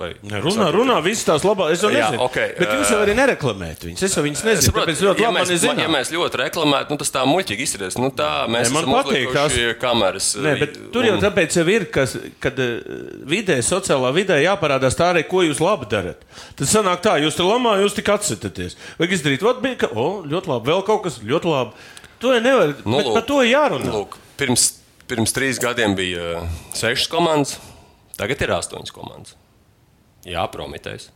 Vai, Ne, Runā, runā, visas tās labās. Es jau Jā, nezinu. ok, Bet jūs jau arī nereklamējat viņus. Es jau viņus nezinu. saprotu, Tāpēc ļoti ja labi mēs, ir ja mēs ļoti reklamētu, nu, tas tā muļķīgi izskatās. Nu, tā mēs Nē, man patīk uzlikuši kameras. Nē, bet tur jau tāpēc jau ir, kas, kad eh, vidē, sociālā vidē jāparādās tā arī, ko jūs labi darat. Tad sanāk tā, jūs tur lamā, jūs tik atcitaties. Vajag izdarīt, vat bija, ka, o, ļoti labi, vēl kaut kas ļoti labi. To nevar, Nu, bet lūk. par to jārunā. Lūk, pirms, pirms trīs gadiem bija uh, sešas komandas, tagad ir astoņas komandas. Jā, promitējis.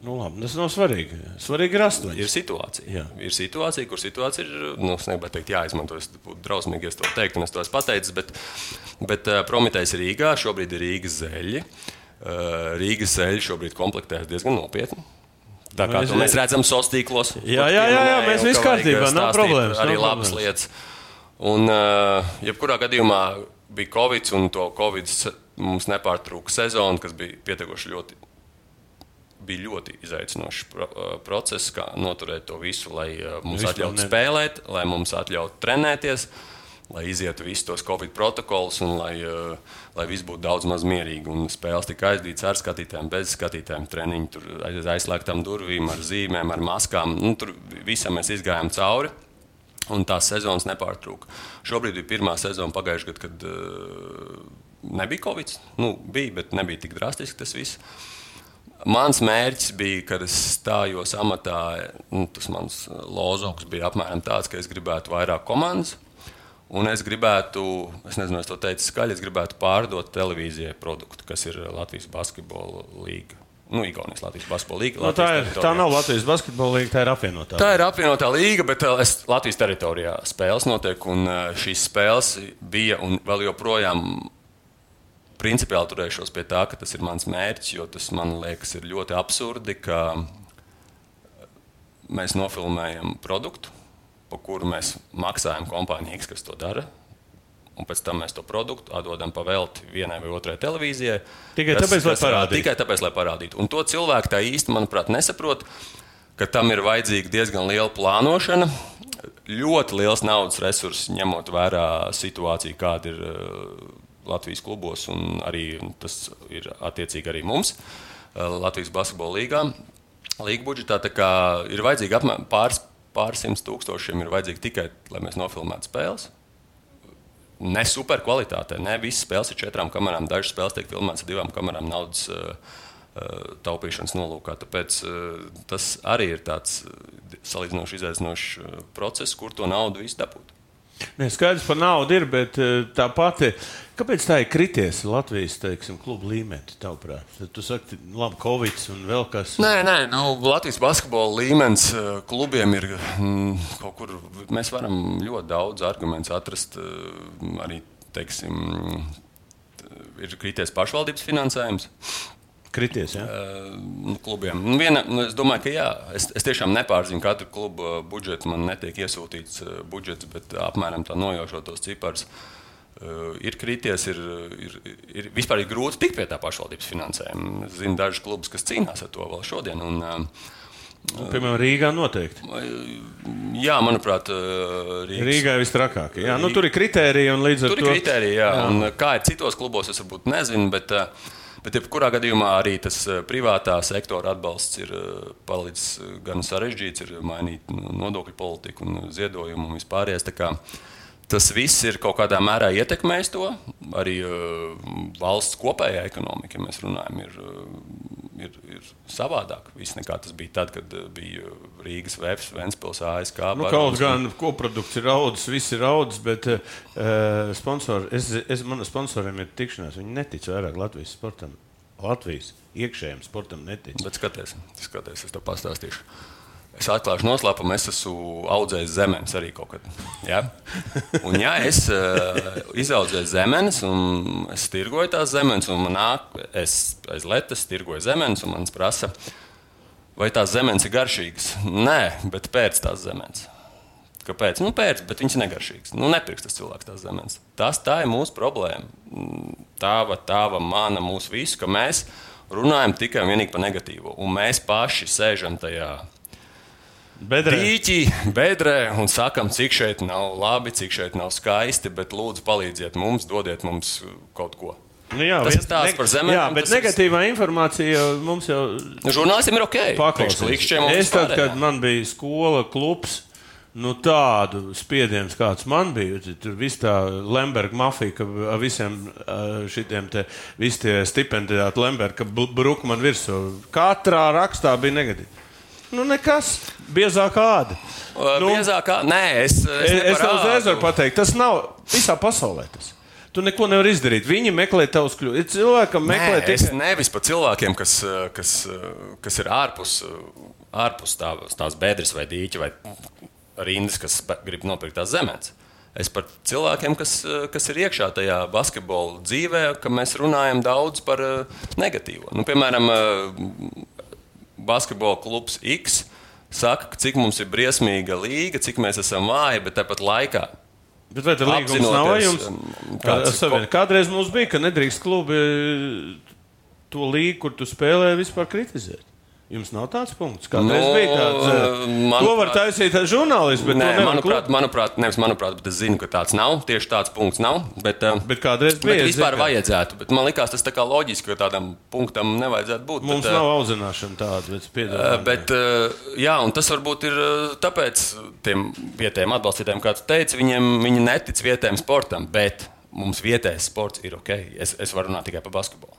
Nu, labi, tas nav svarīgi. Svarīgi ir astoņi. Ir situācija. Jā. Ir situācija, kur situācija ir. Nu, es negribētu teikt, jāizmanto. Es būtu drausmīgi, ja es to teiktu, un es to esmu pateicis. Bet, bet uh, promitējis Rīgā, šobrīd ir Rīgas zeļi. Uh, Rīgas zeļi šobrīd komplektējas diezgan nopietni. Tā kā Mēs- to mēs redzam sociālos tīklos. Jā, jā, jā, jā, mēs viss kārtībā, nav problēmas, Arī nav labas problēmas. lietas. Un, uh, jebkurā gadījumā bija Covid, un to Covid mums nepārtrūka sezona, kas bija pietiekoši ļoti bija ļoti izaicinošs pro, process, kā noturēt to visu, lai uh, mums Vispār atļautu ne- spēlēt, lai mums atļautu trenēties, lai izietu visus tos Covid protokolus un lai, lai viss būtu daudz maz mierīgi. Un spēles tika aizdītas ar skatītājiem, bez skatītājiem, treniņi tur aiz aizslēgtām durvīm, ar zīmēm, ar maskām. Nu, tur visam mēs izgājām cauri. Un tās sezonas nepārtrūka. Šobrīd bija pirmā sezona pagājušajā gadā, kad uh, nebija Covid. Nu, bija, bet nebija tik drastiski tas viss. Mans mērķis bija, kad es stājos amatā, nu, tas mans lozungs bija apmēram tāds, ka es gribētu vairāk komandas. Un es gribētu, es nezinu, es to teicu skaļi, es gribētu pārdot televīzijai produktu, kas ir Latvijas basketbola līga. Nu, Igaunijas Latvijas basketbola. Nu, tā, Latvijas ir, tā nav Latvijas basketbola līnija, tā ir apvienotā. Tā ir apvienotā līga, bet uh, es, Latvijas teritorijā spēles notiek. Un uh, šīs spēles bija un vēl joprojām principiāli turēšos pie tā, ka tas ir mans mērķis. Jo tas man liekas, ir ļoti absurdi, ka mēs nofilmējam produktu, par kuru mēs maksājam kompānijai, kas to dara. Un pēc tam mēs to produktu atdodam pa velti vienai vai otrai televīzijai. Tikai kas- tāpēc, lai kas- parādītu. Tikai tāpēc, lai parādītu. Un to cilvēku tā īsti, manuprāt, nesaprot, ka tam ir vajadzīga diezgan liela plānošana, ļoti liels naudas resurss, ņemot vērā situāciju, kāda ir Latvijas klubos, un arī tas ir attiecīgi arī mums, uh, Latvijas basketbola līgā. Līga budžetā ir vajadzīgi apmēram pāris, pārsimt tūkstošiem, ir vajadzīgi tikai, lai mēs nofilmētu spēles. Ne super kvalitātē, ne visas spēles ir četrām kamerām, dažas spēles tiek filmētas ar divām kamerām naudas uh, uh, taupīšanas nolūkā. Tāpēc tas arī ir tāds salīdzinoši izaicinošs process, kur to naudu visu dabūt. Nē, skaidrs par naudu ir, bet eh, tā pati. Kāpēc tā ir krities Latvijas teiksim, klubu līmenī? Tavuprāt, tu saki, labi, Covid un vēl kas. Nē, nē, nu, Latvijas basketbola līmenis uh, klubiem ir mm, kaut kur. Mēs varam ļoti daudz argumentu atrast. uh, Arī, teiksim, ir krities pašvaldības finansējums. Krities, ja? nu, klubiem. Nu, viena, nu, es domāju, ka jā, es, es tiešām nepārzinu katru klubu budžetu. Man netiek iesūtīts budžets, bet apmēram tā nojaušot tos ciparus. Uh, ir krities, ir, ir, ir vispār ir grūti tikt pie tā pašvaldības finansējuma. Es zinu dažus klubus, kas cīnās ar to vēl šodien. Un, uh, Piemēram, Rīgā noteikti. Jā, manuprāt, uh, Rīgas, Rīgā ir visstrakāk. Jā, nu, tur ir kritērija un līdz ar Tur to. ir kriteriji, jā. jā. Un, kā ir citos klubos, es varbūt nezinu. Bet, Bet, jebkurā gadījumā, arī tas privātā sektora atbalsts ir palicis gan sarežģīts, ir mainīta nodokļu politika un ziedojumu un vispārējais. Tas viss ir kaut kādā mērā ietekmējis to. Arī uh, valsts kopējā ekonomika, ja mēs runājam, ir, uh, ir, ir savādāk. Viss nekā tas bija tad, kad uh, bija Rīgas Vēps, Ventspils, ASK. Nu, kaut gan koprodukts ir raudas, viss ir raudas, bet uh, sponsori, es, es, man sponsoriem ir tikšanās. Viņi netic vairāk Latvijas sportam. Latvijas iekšējiem sportam netic. Bet skaties, skaties es tev pastāstīšu. Es atklāšu noslēpumu, es esmu audzējis zemes arī kaut kad. Ja? Un, ja es uh, izaudzēju zemes, un es tirgoju tās zemes, un man nāk, es aiz letes tirgoju zemes, un man prasa, vai tās zemes ir garšīgas. Nē, bet pēc tās zemes. Kāpēc? Nu, pēc, bet viņš ir negaršīgs. Nu, nepirks tas cilvēks tās zemes. Tas tā ir mūsu problēma. Tāva, tāva, mana, mūsu visu, ka mēs runājam tikai un vienīgi par negatīvo. Un mēs paši sēžam tajā Rīķi, bedrē un sakam, cik šeit nav labi, cik šeit nav skaisti, bet lūdzu palīdziet mums, dodiet mums kaut ko. Nu, jā, Tas ir stāsts par zemēm, Jā, bet tas ir- negatīvā informācija mums jau Nu, Žurnālistiem ir ok. paklausās. Es tad, kad man bija skola, klubs. Nu, tādu spiedienu, kāds man bija, tur viss tā Lemberga mafija, ka visiem ā, šitiem te, visi tie stipendiāti Lemberga bruka man virsū. Katrā rakstā bija negatīvi. Nu, nekas, biezāk āda. Nu, Biezākā, nē, es. Es, es tev uzreiz varu pateikt, tas nav visā pasaulē. Tas. Tu neko nevari izdarīt. Viņi meklē tavus kļūdas. Ir cilvēkam meklē Nē, es tikai nevis par cilvēkiem, kas, kas, kas ir ārpus, ārpus tā, tās bedres vai dīķa vai rindas, kas grib nopirkt tās zemes. Es par cilvēkiem, kas, kas ir iekšā tajā basketbola dzīvē, ka mēs runājam daudz par negatīvo. Nu, piemēram, basketbola klubs X saka, ka cik mums ir briesmīga līga, cik mēs esam vāji, bet tāpat laikā. Bet vai tas līgums nav jums? um, Kāds, ko- Kādreiz mums bija, ka nedrīkst klubi eh, to līgu, kur tu spēlē, vispār kritizēt. Jums nav tāds punkts. Kādreiz Nu, bija tāds. eh, manuprāt- To var taisīt ar žurnālistu, bet Nē, manuprāt, klubi. manuprāt, nevis manuprāt, bet es zinu, ka tāds nav. Tieši tāds punkts nav. Bet, um, Bet kādreiz Bet bija. es vispār zinu, vajadzētu. Bet man liekas, tas tā kā loģiski, ka tādam punktam nevajadzētu būt. Mums bet, nav audzināšana tāda, bet piedāvājumi. Bet, jā, un tas varbūt ir tāpēc tiem vietējiem atbalstītājiem, kā tu teici, viņiem viņi netic vietējiem sportam. Bet mums vietējais sports ir ok. Es, es varu runāt tikai par basketbolu.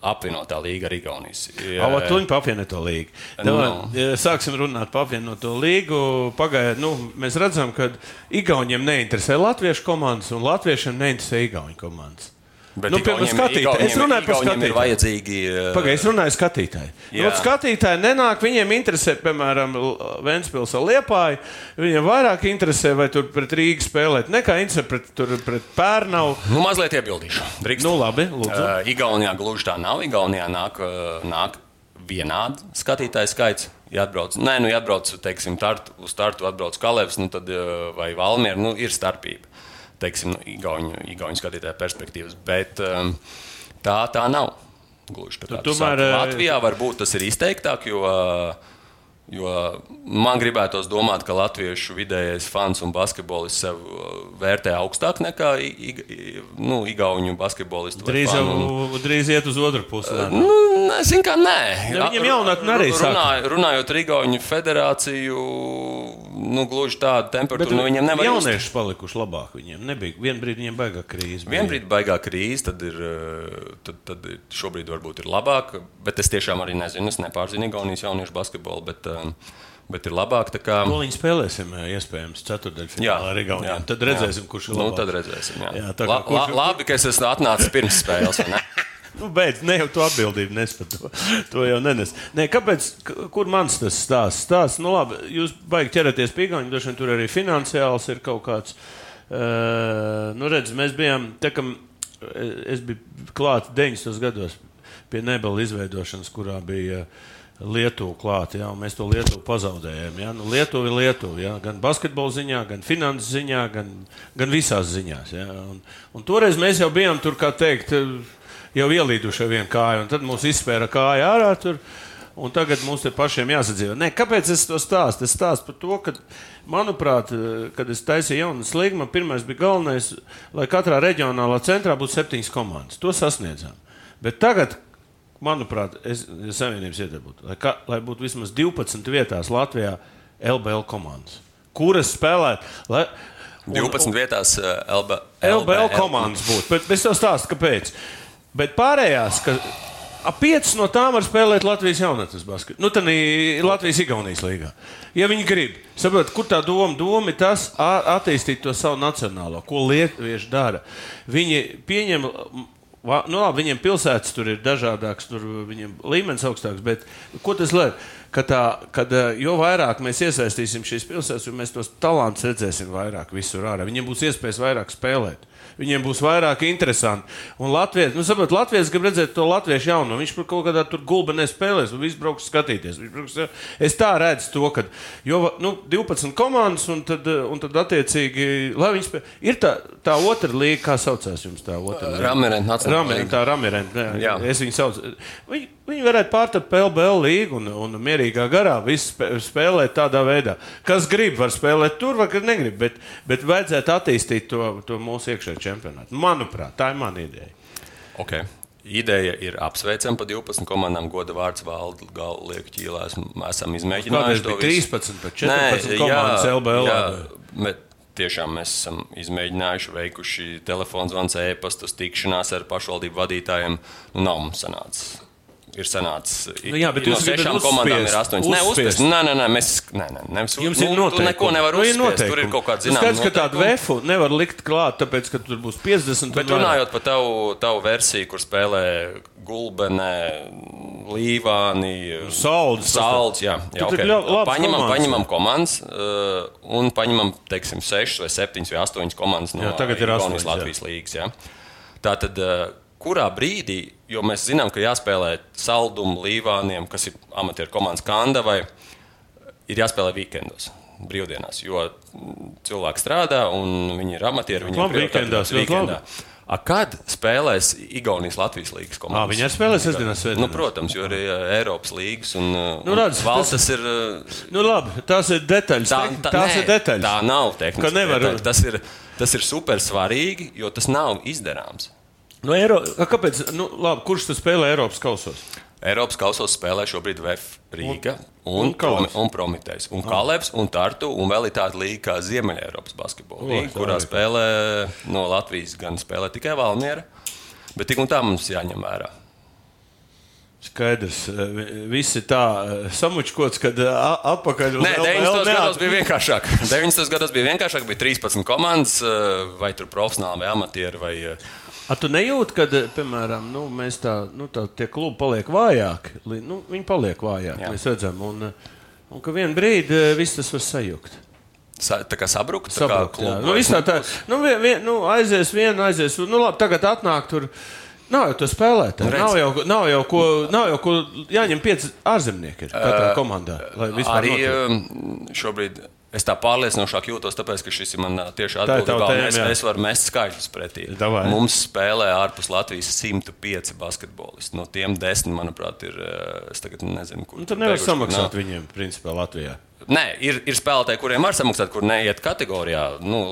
apvienotā līga ar Igaunijas. Ava, tu viņi papieno to līgu. Davai, Nu. Sāksim runāt par to līgu. Pagaidiet, nu, mēs redzam, ka Igauniem neinteresē latviešu komandas un latviešiem neinteresē Igaunijas komandas. Bet Nu, Igauniem- skatītāji. Es runāju par skatītāju. vajadzīgi. uh, Pagaidiet, es runāju skatītāji. Jā. Nu, skatītāji nenāk, viņiem interesē, piemēram, Vēncpils vai Liepāja. Viņiem vairāk interesē, vai tur pret Rīgu spēlēt, nekā interesē pret, tur, pret Pērnavu. Nu, mazliet iebildīšu. Drīkst. Nu, labi, lūdzu. Uh, Igaunijā gluži tā nav. Igaunijā nāk, uh, nāk vienādi skatītāju skaits. Ja atbrauc, nē, nu, ja atbrauc teiksim, tartu, uz startu, atbrauc Kalevs nu, tad, vai Valmiera, nu, ir starpība. Teiksim, no Igauņu, Igauņu skatītāju perspektīvas. Bet um, tā, tā nav. Gluži tā kā tu tomēr, eh, Latvijā varbūt tas ir izteiktāk, jo uh, Jo man gribētos domāt, ka latviešu vidējais fans un basketbolists sev uh, vērtē augstāk nekā nu, igauņu basketbolistu. Drīz jau drīz iet uz otru pusi. Nu, Zinu, kā nē. Ja viņam jaunatne arī saka. runāj, runājot ar Igauniju federāciju, nu, gluži tādu temperatūru nu, nevar just. jaunieši palikuši labāk. Viņiem nebija. Vienu brīdi viņiem baigā krīze. Vienbrīd baigā krīze, tad, ir, eh, tad, tad ir- šobrīd varbūt ir labāk. Bet es tiešām arī nezinu, es nepārzinu Igaunijas jauniešu basketbolu. Bet, eh, Bet ir labāk, kā. Ko viņi spēlēsim, eh, iespējams, ceturdaļfinālā ar Igauniem. Tad redzēsim, kurš ir Nu, labāks. tad redzēsim. Jā. Jā, tā kā la, kurš- la, labi, ka es esmu atnācis pirms spēles. *laughs* Nu, beidz, ne jau tu atbildību nes par to. To jau nenes. Nē, kāpēc, kur mans tas stāsts? Stāsts, nu labi, jūs baigi ķeraties pie Igauniem, droši vien tur arī finansiāls ir kaut kāds. Uh, nu, redz, mēs bijām, tā kā es biju klāts 90. gados pie Nebela izveidošanas, kurā bija Lietuva klāta. Ja, un mēs to Lietuvu pazaudējām. Ja. Nu, Lietuva ir Lietuva. Ja, gan basketbola ziņā, gan finanses ziņā, gan, gan visās ziņās. Ja. Un, un toreiz mēs jau bijām tur, kā teikt, jau ielīduši ar vienu kāju, un tad mūs izspēra kāja ārā. Tur, Un tagad mums te pašiem jāsadzīvo. Nē, kāpēc es to stāstu? Es stāstu par to, ka, manuprāt, kad es taisīju jaunu slīgu, man pirmais bija galvenais, lai katrā reģionālā centrā būtu septiņas komandas. To sasniedzām. Bet tagad, manuprāt, es savienības iedarbūtu, lai, ka, lai būtu vismaz 12 vietās Latvijā LBL komandas, kuras spēlētu. Lai, un- 12 vietās LB, LBL komandas būtu. Bet es tev stāstu, kāpēc. Bet pārējās, ka ap piecas no tām var spēlēt Latvijas jaunatnes basketu. Nu, tā ir Latvijas-Igaunijas līgā. Ja viņi grib, saprot, kur tā doma, doma ir tas, attīstīt to savu nacionālo, ko lietuvieši dara. Viņi pieņem. Va- Nu, labi, viņiem pilsētas tur ir dažādākas, tur viņiem līmenis augstāks, bet ko tas liek? Ka tā, kad, eh, jo vairāk mēs iesaistīsim šīs pilsētas, jo mēs tos talantus redzēsim vairāk visur ārā. Viņiem būs iespējas vairāk spēlēt. Viņiem būs vairāk interesanti. Un Latvijas, nu, saprot, Latvijas grib redzēt to latviešu jaunu. Viņš par kaut kādā tur gulbē nespēlēs, un viss brauks skatīties. Brauks, es tā redzu to, ka nu, 12 komandas, un tad, un tad attiecīgi, lai viņi spēlē. Ir tā, tā otra līnija, kā saucās jums tā otra? Ramirent Ramirent, tā Ramirent, es viņu saucu. Viņi, viņi varētu pārtapt PLBL līgu un, un mierīgā garā spēlēt tādā veidā. Kas grib, var spēlēt tur, kas negrib, bet, bet vajadzētu attīstīt to, to mūsu iekšējo čempionātu. Manuprāt, tā ir mana ideja. Okay. Ideja ir apsveicama pa 12 komandām. Goda vārds valda galvu lieku ķīlā. Esam- izmēģinājuši to visu. 13, bet 14 komandas LBL. Jā, bet tiešām mēs esam izmēģinājuši, veikuši telefonu zvans, e-pastus, tikšanās ar pašvaldību vadītājiem. Nu, nav mums sanācis. Ir sanācis. Nu jā, bet no sešām komandām ir astoņas. Nē, uzspiest. Nē, nē, nē, mēs. Nē, nē, nevis, Jums nu, ir tu noteikumi. neko nevar Nu, uzspiest. Tur ir kaut kāda Nu, zināma. Skaidrs, ka tādu vefu nevar likt klāt, tāpēc, ka tur būs 50. Bet runājot par tavu, tavu versiju, kur spēlē gulbenē, līvāni, Salds. Salds, jā, jā okay. paņemam, komandas. paņemam komandas uh, un paņemam, teiksim, 6 vai 7 vai 8 komandas no Jā, tagad ir astoņas. Latvijas līgas. Jā. Tā tad, uh, kurā brīdī, jo mēs zinām, ka jāspēlē saldumu līvāniem, kas ir amatieru komandas kandavai, ir jāspēlē weekendos. Brīvdienās, jo cilvēki strādā un viņi ir amatieri. Viņiem Labi, weekendās, ir ļoti weekendā. A, kad spēlēs Igaunijas Latvijas līnijas Ā, komandas? viņi arī spēlēs sestdienās, svētdienās. Nu, protams, jo arī ā, Eiropas līnijas un, Nu, redz, valsts tas- ir. ā, Nu, labi, tās ir detaļas. Tā, tā, tās nē, ir detaļas. tā nav tehniski. Ka nevar- detaļa. Tas ir, tas ir super svarīgi, jo tas nav izdarāms. Nu, Eiro... Kāpēc? Nu, labi, kurš spēlē Eiropas kausos? Eiropas kausos spēlē šobrīd VF Rīga Un- un, un un, Prometējs. Un Kalevs un Tartu un vēl ir tāda līnga kā Ziemeļa Eiropas basketbola līga, kurā spēlē no Latvijas gan spēlē tikai Valmiera. Bet tik un tā mums jāņem vērā. Skaidrs, eh, vi- viss ir tā eh, samučkots, kad eh, a- atpakaļ uz Nē, LBL 90. neat- gados bija vienkāršāk. *laughs* 90. gados bija vienkāršāk, bija 13 komandas, vai tur profesionāli, vai amatieri. Vai, A, tu nejūti, ka, piemēram, nu, mēs tā, nu, tā, tie klubi paliek vājāki. Nu, viņi paliek vājāki, Jā. mēs redzam. Un, eh, un ka vienā brīdī eh, viss tas var sajukt. sa, tā kā sabrukt, tā kā Sabrukt, klubu nu, viss tā, tā, nu, vien, vien, nu, aizies viena, aizies. Nu, labi, tagad atnāk tur. Nav jau to spēlētāju. Nu. Nav jau, nav jau ko, nav jau ko jāņem pieci ārzemnieki katrā komandā. Lai vispār Arī notiek. um, šobrīd es tā pārliecinošāk jūtos, tāpēc, ka šis ir man uh, tieši tēma, Es, jā. es varu mest skaitļus pretī. Davai. Mums spēlē ārpus Latvijas 105 basketbolisti. No tiem 10, manuprāt, ir. Es tagad nezinu, kur. Nu, tad nevar beiguši, samaksāt nav. viņiem, principā, Latvijā. Nē, ir, ir spēlētāji, kuriem var samaksāt, kur neiet kategorijā. Nu,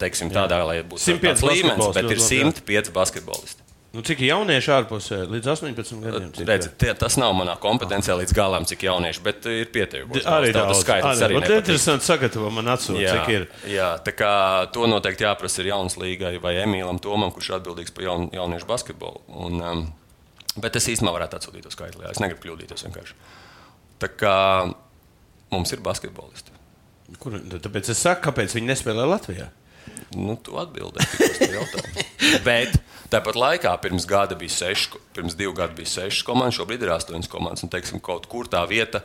teiksim, tādā, lai būtu 105 tāds līmenis, bet ir ļoti labi, jā. 105 basketbolisti. Nu, cik jaunieši ārpusē līdz 18 gadiem? Cik Redz, tie, tas nav manā kompetencijā līdz galam, cik jaunieši, bet ir pietiekuši. Arī daudz. skaitlis Arī, arī interesanti sagatavo man atsūtīt, Jā, cik ir. jā, tā kā to noteikti jāprasa ir jaunas līgai vai Emīlam Tomam, kurš ir atbildīgs par jaun, jauniešu basketbolu. Un, um, bet es īstenībā varētu atsūtīt to skaitli. jā. Es negribu kļūdīties vienkārši. Tā kā Mums ir basketbolisti. Kur, tāpēc es saku, kāpēc viņi nespēlē Latvijā. Nu, tu atbildēji uz jautājumu. *laughs* Bet tāpat laikā pirms gada bija seši, pirms divu gadu bija sešas komandas, šobrīd ir astoņas komandas. Un, teiksim, kaut kur tā vieta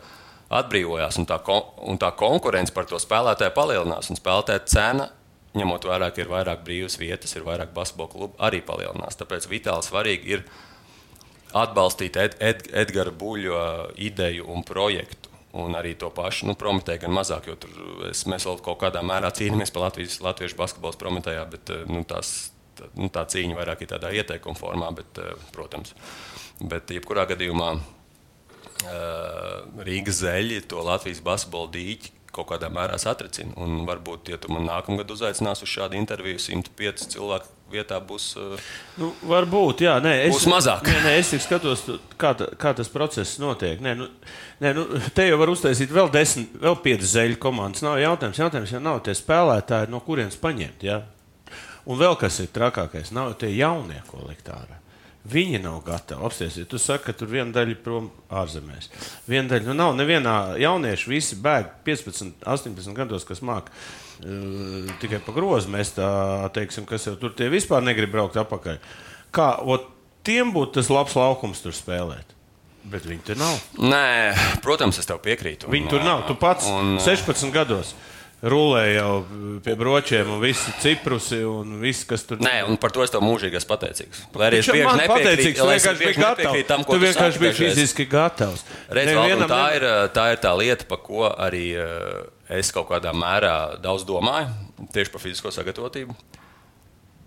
atbrīvojās, un tā, kon un tā konkurence par to spēlētāju palielinās. Un spēlētāja cena, ņemot vērā, ka ir vairāk brīvas vietas, ir vairāk basketbola klubu, arī palielinās. Tāpēc vitāli svarīgi ir atbalstīt Ed Ed Edgara Buļļa ideju un projektu. Un arī to pašu nu, prometēju gan mazāk, jo tur es, mēs vēl kaut kādā mērā cīnāmies par Latvijas, latviešu basketbola prometējā, bet eh, nu, tās, tā, nu, tā cīņa vairāk ir tādā ieteikuma formā, bet, eh, protams. Bet, jebkurā gadījumā, eh, Rīgas zeļi to Latvijas basketbola dīķi kaut kādā mērā satricina. Un varbūt, ja tu man nākamgad uzaicināsi uz šādu interviju, 105 cilvēku vietā būs. Nu, varbūt, jā, nē, es, Būs mazāk. Nē, nē, es tik skatos, kā, ta, kā tas process notiek. Nē, nu, nē, nu, te jau var uztaisīt vēl desmit, vēl piecas zeļu komandas. Nav jautājums, jautājums jau nav tie spēlētāji, no kurienes paņemt. Ja? Un vēl kas ir trakākais, nav tie jaunie kolektāri. Viņi nav gatavi apstāties. Tu saki, ka tur viena daļa ir prom ārzemēs. Viena daļa, nu nav nevienā jaunieša, visi bēg 15, 18 gados, kas māca uh, tikai pa grozu. Mēs tā teiksim, kas jau tur tie vispār negrib braukt atpakaļ. Kā ot, tiem būtu tas labs laukums tur spēlēt? Bet viņi tur nav. Nē, protams, es tev piekrītu. Viņi tur nav. Tu pats un, 16 gados rulēji jau pie bročiem, un visi ciprusi un viss, kas tur Nē, un par to es tev mūžīgi esmu pateicīgs. Lai arī es nepiekrītu- pateicīgs, lai es biji gatavs. tam, ko Tu vienkārši biji fiziski gatavs. Redz, Nevienam tā, ir, tā ir tā lieta, par ko arī eh, es kaut kādā mērā daudz domāju, tieši par fizisko sagatavotību.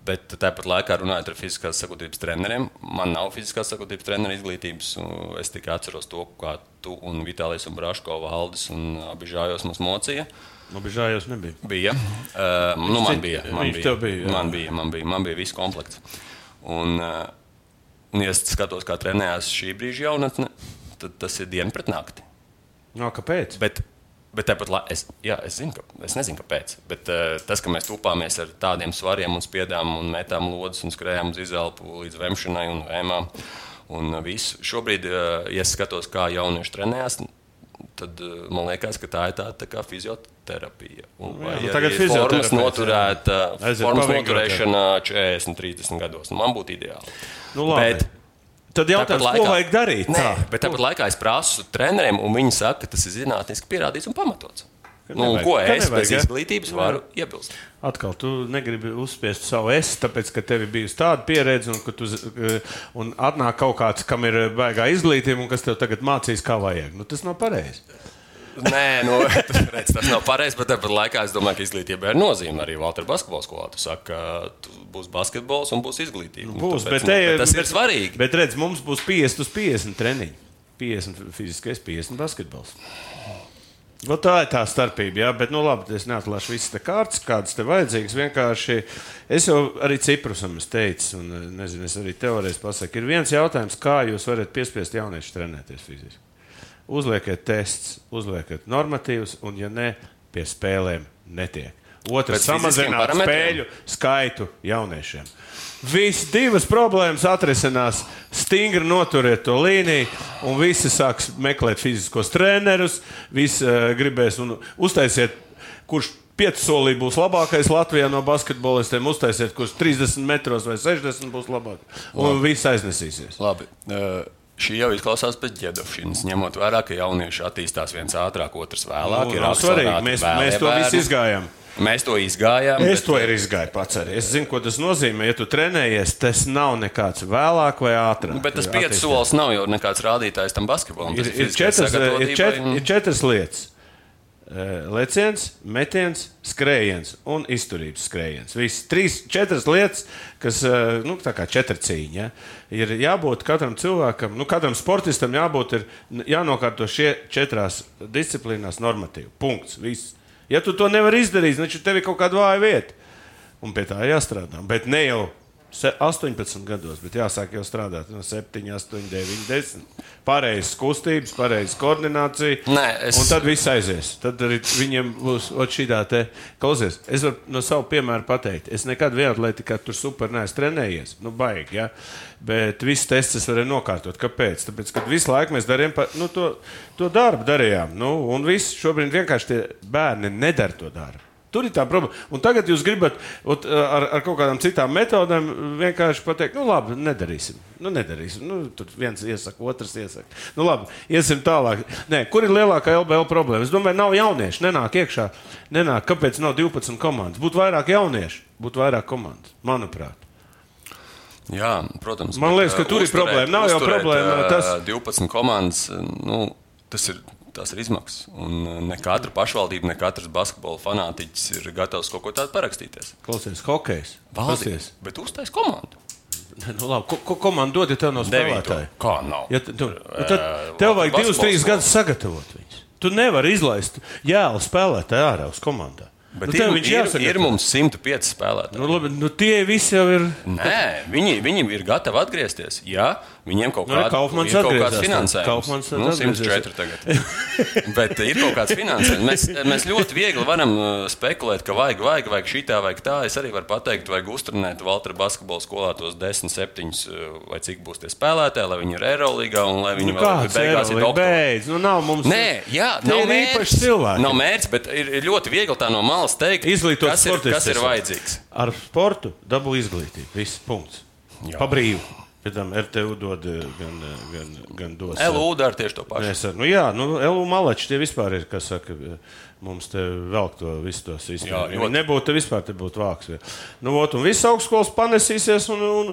Bet tāpat laikā runājot ar fiziskās sakotības treneriem, man nav fiziskās sakotības treneru izglītības. un Es tikai atceros to, kā tu un Vitālijas un Braško valdis un abi žājos mums mocīja. Nu, bet žājos nebija. Bija. Uh, nu, man bija. Man bija. bija, man bija, man bija, man bija viss komplekts. Un, uh, un, ja es skatos, kā trenējās šī brīža jaunatne, tad tas ir diena pret nakti. No, kāpēc? Bet, bet tāpat laikā es, jā, es, zinu, ka, es nezinu, kāpēc. Bet uh, tas, ka mēs tupāmies ar tādiem svariem un spiedām un metām lodes un skrējām uz izelpu līdz vemšanai un vēmām un visu. Šobrīd, uh, ja es skatos, kā jaunieši trenējās, tad uh, man liekas, ka tā ir tāda tā kā fizioterapija. Un, Jā, vai nu tagad formas fizioterapeits, jā. noturēta, Aiziet formas noturēšana 40, 30 gados. Nu, man būtu ideāli. Nu, labi. Bet, Tad jautājums, Tāpat ko laikā- vajag darīt? Nē, bet tāpat laikā es prasu treneriem, un viņi saka, ka tas ir zinātniski pierādīts un pamatots. Nu, nevajag- ko es nevajag, bez izglītības varu iebilst? Atkal, tu negribi uzspiest savu es, tāpēc, ka tev ir bijusi tāda pieredze, un, ka tu, z- un atnāk kaut kāds, kam ir baigā izglītība, un kas tev tagad mācīs, kā vajag. Nu, tas nav pareizi. Nē, nu, *laughs* redz, tas nav pareizi, bet tāpat laikā es domāju, ka izglītībai ir nozīme arī Valtra basketbola skolā. Tu saki, ka tu būs basketbols un būs izglītība. Nu, Būs, tāpēc, bet, nu, te, bet tas bet, ir svarīgi. Bet, redz, mums būs 50 uz 50 treniņi. 50 fiziskais, 50 basketbols. Nu, tā ir tā starpība, jā, bet, nu, labi, es neatlaišu visas te kārtas, kādas te vajadzīgas. Vienkārši es jau arī Ciprusam teicu, un eh, nezinu, es arī teorētiski pasaku, ir viens jautājums, kā jūs varat piespiest jauniešus trenēties fiziski. Uzliekat tests, uzliekat normatīvus, un, ja ne, pie spēlēm netiek. Otrs samazināt spēļu skaitu jauniešiem. Visas divas problēmas atrisinās. Stingri noturiet to līniju, un visi sāks meklēt fiziskos trenerus. Visi uh, gribēs un uztaisiet, kurš piecu solī būs labākais Latvijā no basketbolistiem. Uztaisiet, kurš 30 metros vai 60 būs labākais. Un viss aiznesīsies. Labi. Uh, Šī jau izklausās pēc ģērbšanas, ņemot vērā, ka jaunieši attīstās viens ātrāk, otrs vēlāk. Nu, ir nav svarīgi. Mēs, mēs to visu izgājām. Mēs to izgājām. Es bet- to arī izgāju pats. Arī. Es zinu, ko tas nozīmē. Ja tu trenējies, tas nav nekāds vēlāk vai ātrāk. Bet tas Ir attīstība. solis nav jau nekāds rādītājs tam basketbolam. Ir, ir, četras, ir, sagatavotībai čet, ir četras lietas. Eh, Leciens, metiens, skrējiens un izturības skrējiens. Visas trīs, četras lietas, kas eh, nu, tā kā četri cīņa. Ja? Ir jābūt katram cilvēkam, nu, katram sportistam jābūt, ir, jānokārto šie četrās disciplīnās normatīvi. Punkts. Viss. Ja tu to nevari izdarīt, tad tev ir kaut kāda vāja vieta. Un pie tā jāstrādā. Bet ne jau 18 gados, bet jāsāk jau strādāt no 7, 8, 9, 10. Pareizas kustības, pareizas koordinācija. Nē, es- Un tad viss aizies. Tad arī viņiem būs šī tā, klausies. Es varu no savu piemēru pateikt. Es nekad vienatlētikā tur super neesmu trenējies. Nu, baigi, ja? Bet visus testus es varēju nokārtot. Kāpēc? Tāpēc, ka visu laiku mēs darījām pa, nu, to, to darbu. Darījām, nu, un viss šobrīd vienkārši tie bērni nedara to darbu. Tur ir tā problēma. Un tagad jūs gribat ot, ar, ar kaut kādām citām metodēm vienkārši pateikt, nu, labi, nedarīsim. Nu, nedarīsim. Nu, tur viens iesaka, otrs iesaka. Nu, labi, iesim tālāk. Nē, kur ir lielākā LBL problēma? Es domāju, nav jaunieši. Nenāk iekšā. Nenāk. Kāpēc nav 12 komandas? Būtu vairāk jauniešu, būtu vairāk komandas, manuprāt. Jā, protams. Man liekas, ka tur ir uzturēt- problēma. Nav jau uzturēt, problēma, uh, tas- 12 komandas, nu, tas ir. Tas ir izmaksas. Un uh, ne katra pašvaldība, ne katrs basketbola fanātiķis ir gatavs kaut ko tādu parakstīties. Klausies, hokejs. Valstīs. Bet uztais komandu. Nu, labi, ko, ko komandu dod, ja tev nav Devīto. spēlētāju? Kā nav? Ja, tu, nu, tad tev vajag divus, trīs gadus sagatavot viņus. Tu nevari izlaist jēlu spēlētāju ārā uz komandā. Bet nu, ir, viņš ir, jāsagatavo. ir mums 105 spēlētāji. Nu, labi, nu, tie visi jau ir. Nē, viņi, viņi ir gatavi atgriezties. Ja viņiem kaut, Nu, kāda, Kaufmans ir kaut kāds finansējums. Nu, atgriezies. 104 tagad. Bet ir kaut kāds finansējums. Mēs, mēs ļoti viegli varam uh, spekulēt, ka vajag, vajag, vajag šitā, vajag tā. Es arī varu pateikt, vajag uzturnēt Valtra basketbola skolā tos 10, 7 uh, vai cik būs tie spēlētāji, lai viņi ir Eirolandā un lai viņi Nu, vēl beigās ir. Beidz, nu, nav mums. Nē, jā, nav mērķis. cilvēki. Nav mērķis, bet ir ir ļoti viegli tā no malas teikt, Izglītot kas ir, kas ir vajadzīgs. Ar sportu dabū izglītību. Viss punkts. Jā. Pa brīvu. Pēc tam RTU dod eh, gan, eh, gan, gan dos. eh, LU dara tieši to pašu. Ar- nu, jā, nu, LU malači tie vispār ir, kas saka, mums te velk to visu to sistēmu. Jā, viņi nebūtu, vispār te būtu vāks. Nu, ot, un viss augstskolas panesīsies, un, un,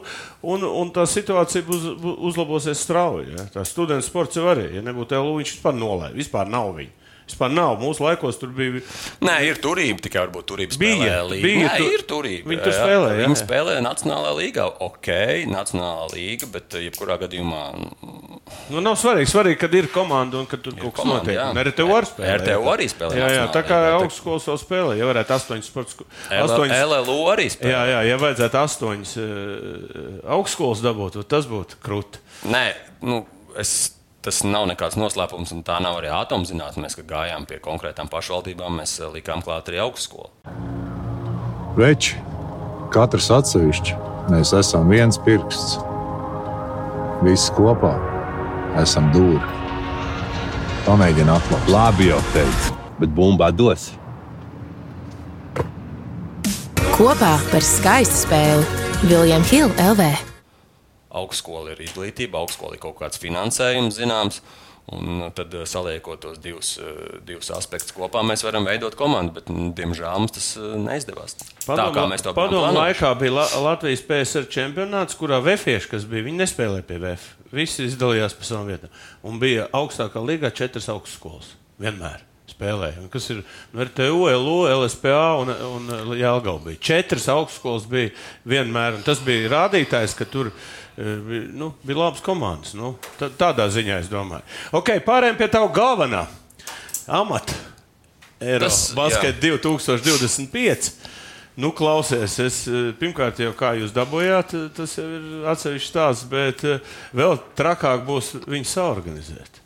un, un tā situācija būs, būs uzlabosies strauji. Ja. Tā students sports jau arī, ja nebūtu LU, viņš vispār nolaiž. Vispār nav viņa. Vispār nav. Mūsu laikos tur bija. Nē, ir turība, tikai varbūt turība Bija, bija Nē, tu- ir turība. viņi tur spēlē, jā, Viņi jā. spēlē Nacionālajā līgā. Ok, Nacionālā līga, bet eh, jebkurā gadījumā Nu, nav svarīgi, svarīgi, kad ir komanda un kad tur kaut kas notiek. Un RTU arī spēlē. RTU jā. arī spēlē Jā, jā, tā kā augstskolas jau spēlē. Ja varētu astoņas sports astoņas, LLU arī spēlē. jā, jā, ja vajadzētu astoņas uh, augstskolas dabūt, tas būtu krūti. Nē, nu, es, tas nav nekāds noslēpums, un tā nav arī atomzinātne. Mēs, kad gājām pie konkrētām pašvaldībām, mēs eh, likām klāt arī augstskolu. Veči, katrs atsevišķi, mēs esam viens pirksts. Visi kopā esam dūri. Pamēģini atklāt. Labi jau teicu, bet bumbā dos. Kopā par skaistu spēli Viljams Hilde LV. Augstskola ir izglītība, augstskola ir kaut kāds finansējums zināms. Un tad, eh, saliekot tos divus, eh, divus aspektus kopā, mēs varam veidot komandu. Bet, nu, diemžēl, mums tas eh, neizdevās. tā kā mēs to bijām Padomu laikā bija La Latvijas PSR čempionāts, kurā vefieši, kas bija, viņi nespēlēja pie VF. Visi izdalījās pa savām vietām. Un bija augstākā līgā četras augstskolas. Vienmēr. Spēlēja. Kas ir nu, RTU, LU, LSPA un, un Jālgava. Bija. Četras augstskolas bija vienmēr. Un tas bija rādītājs, ka tur bija, nu, bija labas komandas. Nu, tā- tādā ziņā es domāju. Ok, pārējiem pie tā galvenā amata. Tas, Basket 2025. Nu, klausies, es eh, pirmkārt jau kā jūs dabūjāt, eh, tas jau ir atsevišķs stāsts, bet eh, vēl trakāk būs viņu saorganizēt.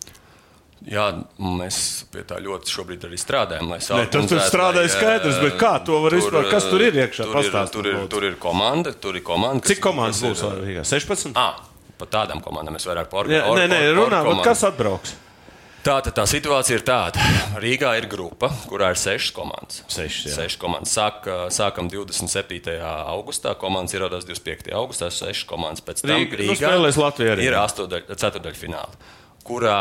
Jā, mēs pie tā ļoti šobrīd arī strādājam. Nē, tas tur strādāja skaidrs, bet kā to var vispār- kas tur ir iekšā? Tur ir, tur ir, tur ir komanda, tur ir komanda. Cik komandas ir, būs Latvijā? 16? Ah, par tādām komandām mēs vairāk Jā, nē, nē, runā, kas atbrauks? Tā tad tā situācija ir tāda. Rīgā ir grupa, kurā ir sešas komandas. Sešas. Sešas komandas. Sāk, sākam 27. augustā, komandas ierodās 25. augustā, sešas komandas. Pēc tam Rīga- nu, Rīgā spēlēs Latvija arī. ir ceturdaļfināla, kurā,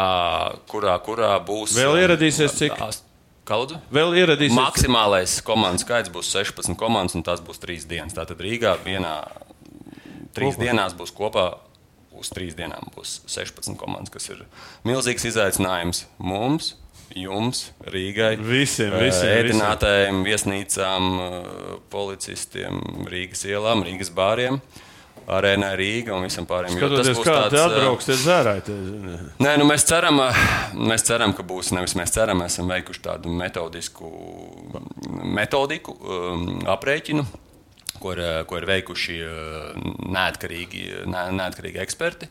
kurā, kurā būs. Vēl ieradīsies cik? Kaldu? Vēl ieradīsies. Maksimālais komandu skaits būs 16 komandas, un tas būs 3 dienas. Tātad Rīgā vienā trīs Kopā. dienās būs kopā. Uz trīs dienām būs 16 komandas, kas ir milzīgs izaicinājums mums, jums, Rīgai, Visiem, visiem, ēdinātājiem, viesnīcām, policistiem, Rīgas ielām, Rīgas bāriem, arēnai Rīga un visam pārējiem. Skatoties, būs kā tāds, atbrauks, tie dzērāji. te- Nē, nu mēs, ceram, mēs ceram, ka būs. Nevis mēs ceram, mēs esam veikuši tādu metodisku metodiku, um, aprēķinu, ko ir, ko ir veikuši neatkarīgi, ne, neatkarīgi eksperti.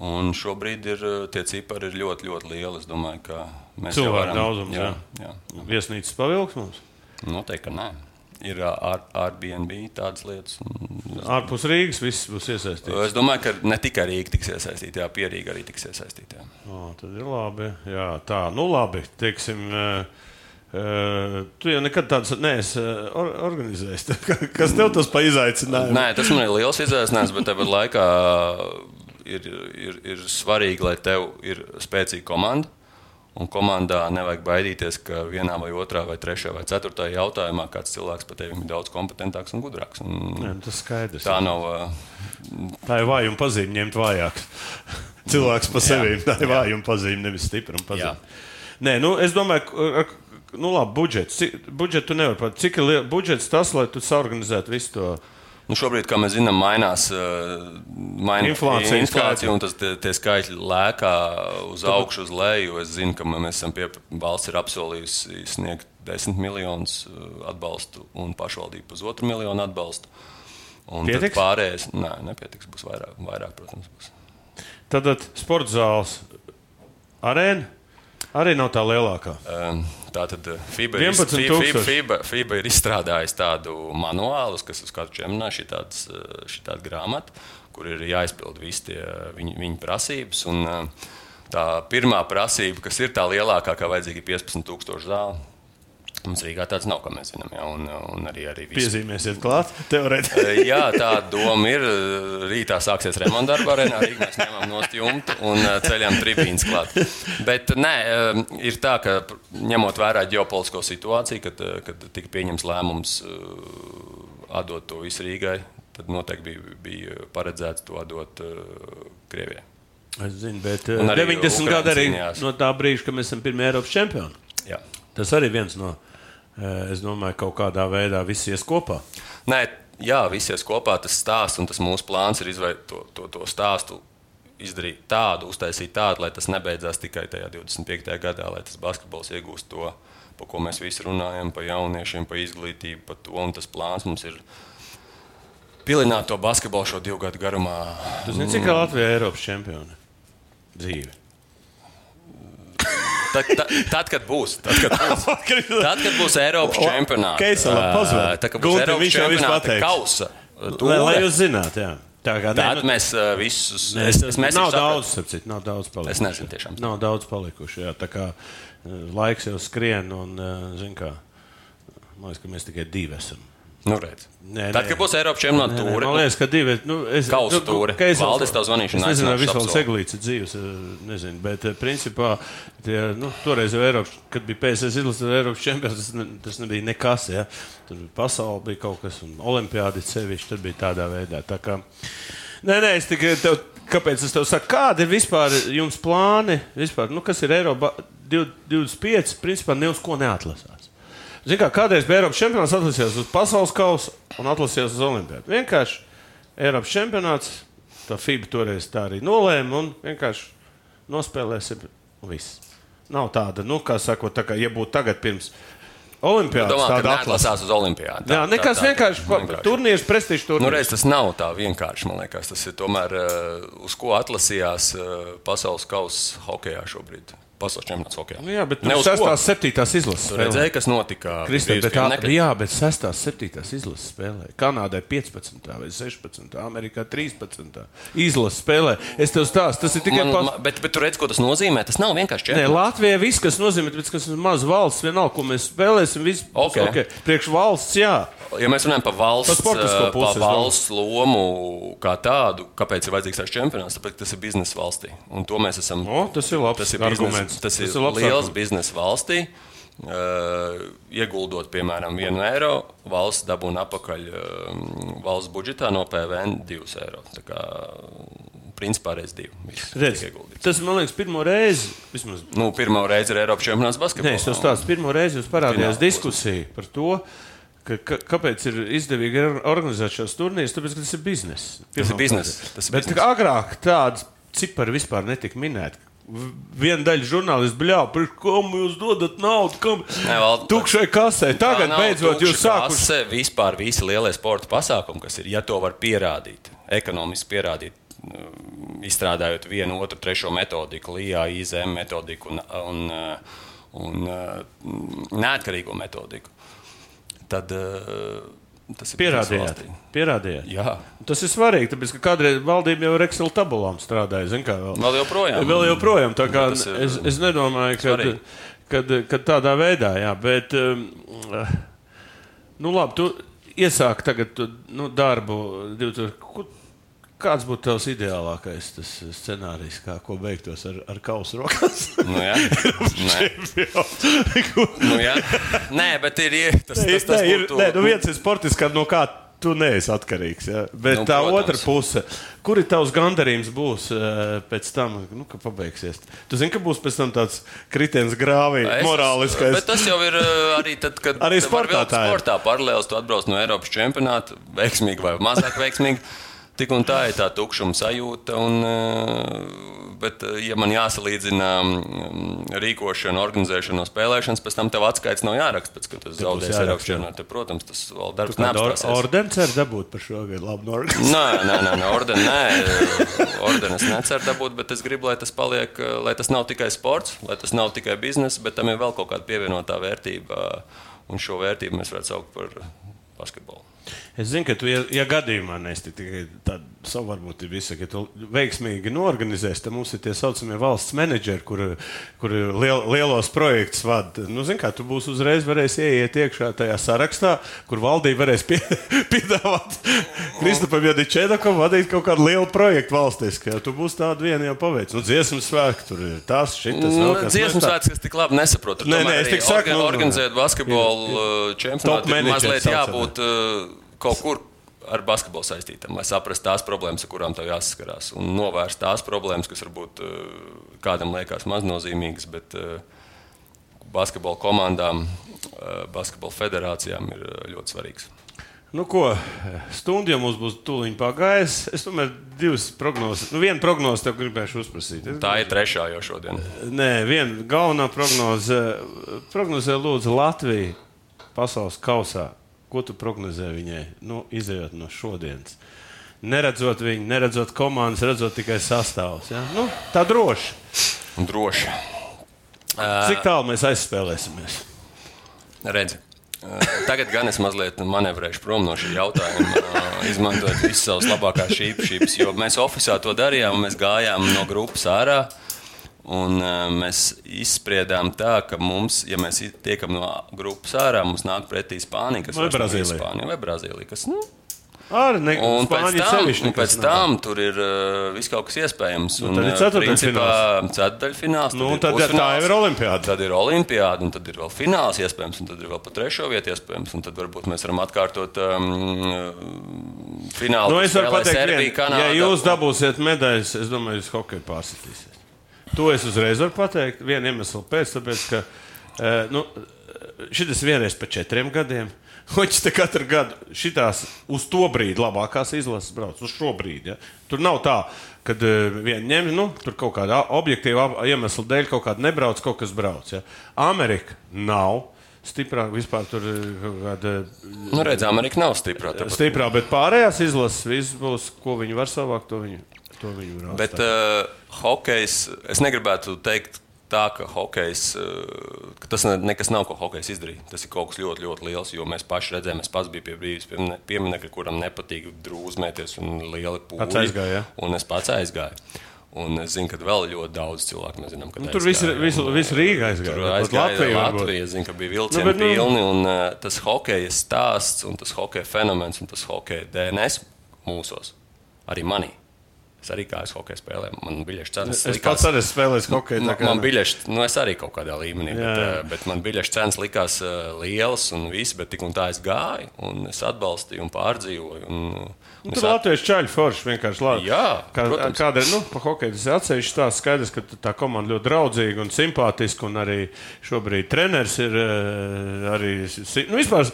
Un šobrīd ir, tie cipari ir ļoti, ļoti lieli. Es domāju, ka mēs jau Cilvēku varam- daudzums, jā. jā. Viesnīcas pavilks mums. Noteikti, ka nē. Ir ar, Airbnb tādas lietas. Ārpus Rīgas viss būs iesaistīts. Es domāju, ka ne tikai Rīga tiks iesaistīta, jā, Pierīga arī tiks iesaistīta. O, tad ir labi. Jā, tā, nu labi. Teiksim, uh, uh, tu jau nekad tādas neesi uh, or organizējis. *laughs* Kas tev tas pa izaicinājumu? Nē, tas man ir liels izaicinājums, bet tāpat laikā ir, ir, ir svarīgi, lai tev ir spēcīga komanda. Un komandā nevajag baidīties, ka vienā vai otrā, vai trešajā, vai ceturtajā jautājumā kāds cilvēks par tevi ir daudz kompetentāks un gudrāks. Un Nē, nu, tas skaidrs. tā nav. ā, Tā ir vājuma pazīme, ņemt vājāk. *laughs* Cilvēks pa sevi. Tā ir vājuma pazīme, nevis stipruma pazīme. Nē, nu, es domāju, ka nu, labi, budžets. Budžetu nevar pat. Cik ir liels budžets tas, lai tu saorganizētu visu to? Nu, šobrīd, kā mēs zinām, mainās ā, maina Inflācija, inflācija un tas, tie, tie skaitļi lēkā uz augšu, uz leju. Es zinu, ka mēs esam pie valsts ir apsolījusi sniegt 10 miljonus ā, atbalstu un pašvaldību pusotru miljonu atbalstu. Un Pietiks? pārējais, nē, nepietiks, būs vairāk, vairāk protams. Būs. Tad tad sporta zāles, arēna arī nav tā lielākā. Um, Tātad uh, FIBA ir, 11 FIBA. FIBA, FIBA ir izstrādājusi tādu manuālu, kas uz katru čempionu ir šī grāmata, kur ir jāizpild visi tie viņa, viņa prasības. Un, tā pirmā prasība, kas ir tā lielākā, kā vajadzīga, ir 15,000 zāle. Mums Rīgā tāds nav, kā mēs zinām. Jā, un, un arī, arī visi Piezīmēsiet klāt, teorētiski. *laughs* Jā, tā doma ir. Rītā sāksies remonta darba arēnā. Rīgā mēs ņemam no jumta un eh, ceļām tribīnas klāt. Bet nē, eh, ir tā, ka ņemot vērā ģeopolitisko situāciju, kad, eh, kad tika pieņems lēmums atdot to visu Rīgai, tad noteikti bija, bija paredzēts to atdot Krievijai. Es zinu, bet Un uh, arī 90 Ukraina gadi arī no tā brīža, kad mēs esam pirmie Eiropas čempioni. Jā. Tas arī viens no, es domāju, kaut kādā veidā viss ies kopā. Nē, jā, visies kopā tas stāsts un tas mūsu plāns ir izveidot to, to, to stāstu. Izdarīt tādu, uztaisīt tādu, lai tas nebeidzās tikai tajā 25. gadā, lai tas basketbols iegūst to, par ko mēs visi runājam, par jauniešiem, par izglītību, par to. Un tas plāns mums ir pilināt to basketbolu šo divu gadu garumā. Tas nezinu, cik Latvija ir Eiropas čempioni. Dzīve. Tad, tad, tad kad *laughs* būs, tad, kad būs, tad, kad būs Eiropas čempionāts, ā, pazvan. tad, kad būs Gunte, Eiropas čempionāta kausa, Lai, tūre, lai jūs zinātu, jā. Tā kā ne, nu, mēs ā, visus. ne, es- es, es- nav daudz, sapcīt, nav daudz palikuši. Es nezinu tiešām. Nav daudz palikuši, jā. Tā kā uh, laiks jau skrien un, uh, zin kā, man liekas, ka mēs tikai divi esam. Nu. Nē, Tad, kad būs Eiropas čempionāta tūre, Man liekas, ka divi nu, es, Kausa nu, tūre. Keisels- Valdis tev zvanīšu Es nezinu, vai Visvalds. Eglīts ir dzīves, eh, nezinu, bet eh, principā tie, nu, toreiz jau Eiropas, kad bija PSS izlases Eiropas čempions, tas, ne, tas nebija nekas, ja. Tur pasauli bija kaut kas, un olimpiādi sevišķi, tad bija tādā veidā. Tā kā, nē, nē, es tikai tev, kāpēc es tev saku, kādi ir vispār jums plāni, vispār, nu, kas ir Eiropa 25, principā ne uz ko neatlasās. Ziniet, kā kādreiz bija Eiropas čempionāts, atlasījās uz pasaules kausa un atlasījās uz Olimpādu. Vienkārši Eiropas čempionāts, tā FIBA toreiz tā arī nolēma un vienkārši nospēlēsim un viss. Nav tāda, nu, kā sakot, tā kā, ja būtu tagad pirms domā, ka tāda neatlasās uz olimpiādu. Jā, nekas vienkārši, vienkārši. turnīrs, prestižs Nu, turnīrs. reiz, tas nav tā vienkārši. Man liekas, tas ir tomēr uh, uz ko atlasījās uh, pasaules kausa hokeja šobrīd. Pasaules čempionāts hokeja. Nu, jā, bet Ne uz ko. sestās, septītās izlases. Tu spēlē. redzēji, kas notika? Kristē, Bijis bet nekad- jā, bet 6. un 7. izlases spēlē. Kanādai 15. vai 16. Amerikā 13. izlases spēlē. Es tev stāstu, tas ir tikai Man, pats. man, bet, bet tu redz, ko tas nozīmē. Tas nav vienkārši Nē, čempionāts. Latvijai viss, kas nozīmē, ka tas ir maz valsts, vienalga, ko mēs spēlēsim. Viss, būs Ok. okay. Priekš valsts, jā. Ja mēs runājam par valsts, eh, pusi, par valsts lomu kā tādu, kāpēc ir vajadzīgs tāds čempionāts, tāpēc tas ir biznesa valstī. Un to mēs esam. O, tas ir labs tas ir arguments. biznes, tas ir, Tas ir labs liels arguments. biznesa valstī. Uh, ieguldot, piemēram, vienu eiro, valsts dabūna atpakaļ uh, valsts budžetā no PVN 2 eiro. Tā kā, principā, reiz divi. Redz, tas man liekas, pirmo reizi. Vismaz, Nu, pirmā reize ir Eiropas čempionāts nē, basketbolā. es tev stāstu, pirmo reizi jūs parādījās Fināls. diskusija par to. Ka, ka, kāpēc ir izdevīgi or- organizēt šos turnīrus? Tāpēc, ka tas ir bizness. Tas ir bizness, tas ir Bet bizness. agrāk tādas cipari vispār netika minēti. viena daļa žurnālistu bļāva, ko jūs dodat naudu, kam Nē, Valdi, tukšai kasē. Tagad beidzot jūs sākuši. kase, Vispār visi lielie sporta pasākumi, kas ir, ja to var pierādīt, ekonomiski pierādīt, mm, izstrādājot vienu, otru, trešo metodiku, LIBE, IZM metodiku un, un, uh, un uh, neatkarīgo metodiku, tad uh, tas ir Pierādījāt. valstī. Pierādījāt. Jā. Tas ir svarīgi, tāpēc, ka kādreiz valdība jau ar Excel tabulām strādāja. kā Vēl, Vēl joprojām. Vēl joprojām. Tā kā Tas ir es, es nedomāju, ka, kad, kad tādā veidā, jā, bet, um, nu labi, tu iesāki tagad tu, nu, darbu 2000. Kāds būtu tavs ideālākais tas scenārijs, kā ko beigtos ar, ar kausu rokās? Nu, jā. *laughs* Nē. Nu, jā. Nē, bet ir ie- tas, tas, Nē, tas ir, būtu- nē, nu viens ir sportists, kā no kā tu neesi atkarīgs. Ja? Bet Nu, tā protams. otra puse, kur ir tavs gandarījums būs uh, pēc tam, nu, kad pabeigsies? Tu zini, ka būs pēc tam tāds kritiens grāvī, Es- morāliskais. Bet tas jau ir uh, arī tad, kad Arī sportā sportā paralēlis. Tu atbrauc no Eiropas čempionāta, veiksmīgi vai mazāk veiksmīgi. Tik un tā ir tā tukšuma sajūta. Un, uh, bet, uh, ja man jāsalīdzina mm, rīkošana, organizēšana spēlēšanas, pēc tam tev atskaits nav jāraksta, pēc, kad tu zaudēsi čempionātā. Protams, tas vēl darbs Kādu or, neapstāsies. ordeni cer dabūt par šo gadu labu norganizāciju. Nē, nē, nē, nē ordeni, nē. Ordeni es neceru dabūt, bet es gribu, lai tas paliek, lai tas nav tikai sports, lai tas nav tikai biznesa, bet tam ir vēl kaut kāda pievienotā vērtība. Un šo vērtību mēs varētu saukt par basketbolu. Es zinu, ka tu, ja, ja gadījumā neesi tikai tāda savu varbūtību izsaka, ja tu veiksmīgi norganizēsi, tad mums ir tie saucamie valsts menedžeri, kur, kur liel, lielos projektus vada. Nu, zini, kā tu būsi uzreiz varēs ieiet iekšā tajā sarakstā, kur valdība varēs pie, *laughs* piedāvāt Kristupam Jadičēdakam vadīt kaut kādu lielu projektu valstīs, ka tu būsi tādu vienu jau paveicis. Nu, dziesmas svētki, tur ir tas, šitas, vēl kas. Dziesmu Mēs tā- svētks, kas tik labi nesaprot. Nē, nē, es tik saku, nu, organizēt basketbolu čempionātu. ir Mazliet jābūt uh, kaut kur ar basketbolu saistītam, lai saprastu tās problēmas, ar kurām tev jāsaskarās. Un novērst tās problēmas, kas varbūt uh, kādam liekas maznozīmīgas, bet uh, basketbola komandām, uh, basketbola federācijām ir ļoti svarīgs. Nu, ko, stundu jau mums būs tūlīt pagājis. Es tomēr divas prognozes, nu, vienu prognozi tev gribēšu uzprasīt. Es Tā ir trešā jau šodien. Nē, viena galvenā prognoze. Prognozē, lūdzu, Latviju pasaules kausā. Ko tu prognozē viņai? Nu, izējot no šodienas. Neredzot viņu, neredzot komandas, redzot tikai sastāvus. Ja? Nu, tā droši. Droši. Cik tālu mēs aizspēlēsimies? Redzi. eh, Tagad gan es mazliet manevrēšu prom no šī jautājuma, eh, izmantojot visas savas labākās īpašības. Jo mēs oficiālā to darījām, mēs gājām no grupas ārā. Un uh, mēs izspriedām tā, ka mums, ja mēs tiekam no grupas ārā, mums nāk pretī Spānija, kas Vai Brazīlija. Spānija vai Brazīlija. Kas, nu, Ar ne, Un pēc Spāņu tam, sevišķi un pēc tam tur ir uh, viss kaut kas iespējams. Nu, Un, tad ir ceturtdaļfināls. principā Ceturdaļfināls. Nu, ir tad jā, tā jau ir olimpiāda. Tad ir olimpiāda, un tad ir vēl fināls iespējams, un tad ir vēl pat trešo vietu iespējams. Un tad varbūt mēs varam atkārtot um, finālu. Nu, es varu pateikt, Kanāda. ja jūs dabūsiet medaļas, es domāju, jūs hokeju pārsitīsiet. To es uzreiz varu pateikt. Vienu iemeslu pēc, tāpēc, ka eh, nu, šis vienreiz pēc četriem gadiem. *laughs* Hoķis te katru gadu šitās uz to brīdi labākās izlases brauc. Uz šo brīdi. Ja? Tur nav tā, ka viena ņem, nu, tur kaut kāda objektīva iemesla dēļ kaut kāda nebrauc, kaut kas brauc. Ja? Amerika nav stiprāk, vispār tur kaut kāda Nu, redz, Amerika nav stiprā. tāpat. stiprā, bet pārējās izlases viss būs, ko viņi var savākt, to viņi, to viņi var Bet atstāt. uh, hokejs, es negribētu teikt tā, ka hokejs, uh, ka tas ne, nekas nav, ko hokejs izdarīja. Tas ir kaut kas ļoti, ļoti liels, jo mēs paši redzējām, es pats biju pie brīvības pieminekļa, kuram nepatīk drūzmēties un lieli pūļi. Pats aizgāja, ja? Un es pats aizgāju. Un es zinu, ka vēl ļoti daudz cilvēku mēs zinām, ka Nu, tur viss ir- viss Rīga aizgāja, Tur aizgāja Latvija Latvija. zinu, ka bija vilcieni Nu, bet, nu- pilni. Un, uh, tas hokeja stāsts, un tas hokeja fenomens, un tas hokeja DNS mūsos, arī manī. Es arī kā es hokeju spēlēju. Man bija cenas. Es pats arī spēlēju hokeju. tā Man, man biļeši, nu es arī kaut kādā līmenī, Jā, bet, jā. eh, bet man biļešu cenas likās uh, lielas un viss, bet tik un tā es gāju un es atbalstīju un pārdzīvoju. Un, un Nu, es Tur Latvijas čaļi forši vienkārši labi. Jā, Kā, ir nu, pa hokeju tas ir atsevišķi tās skaidrs, ka tā komanda ļoti draudzīga un simpātiska. Un arī šobrīd treneris ir eh, arī. Nu, vispār,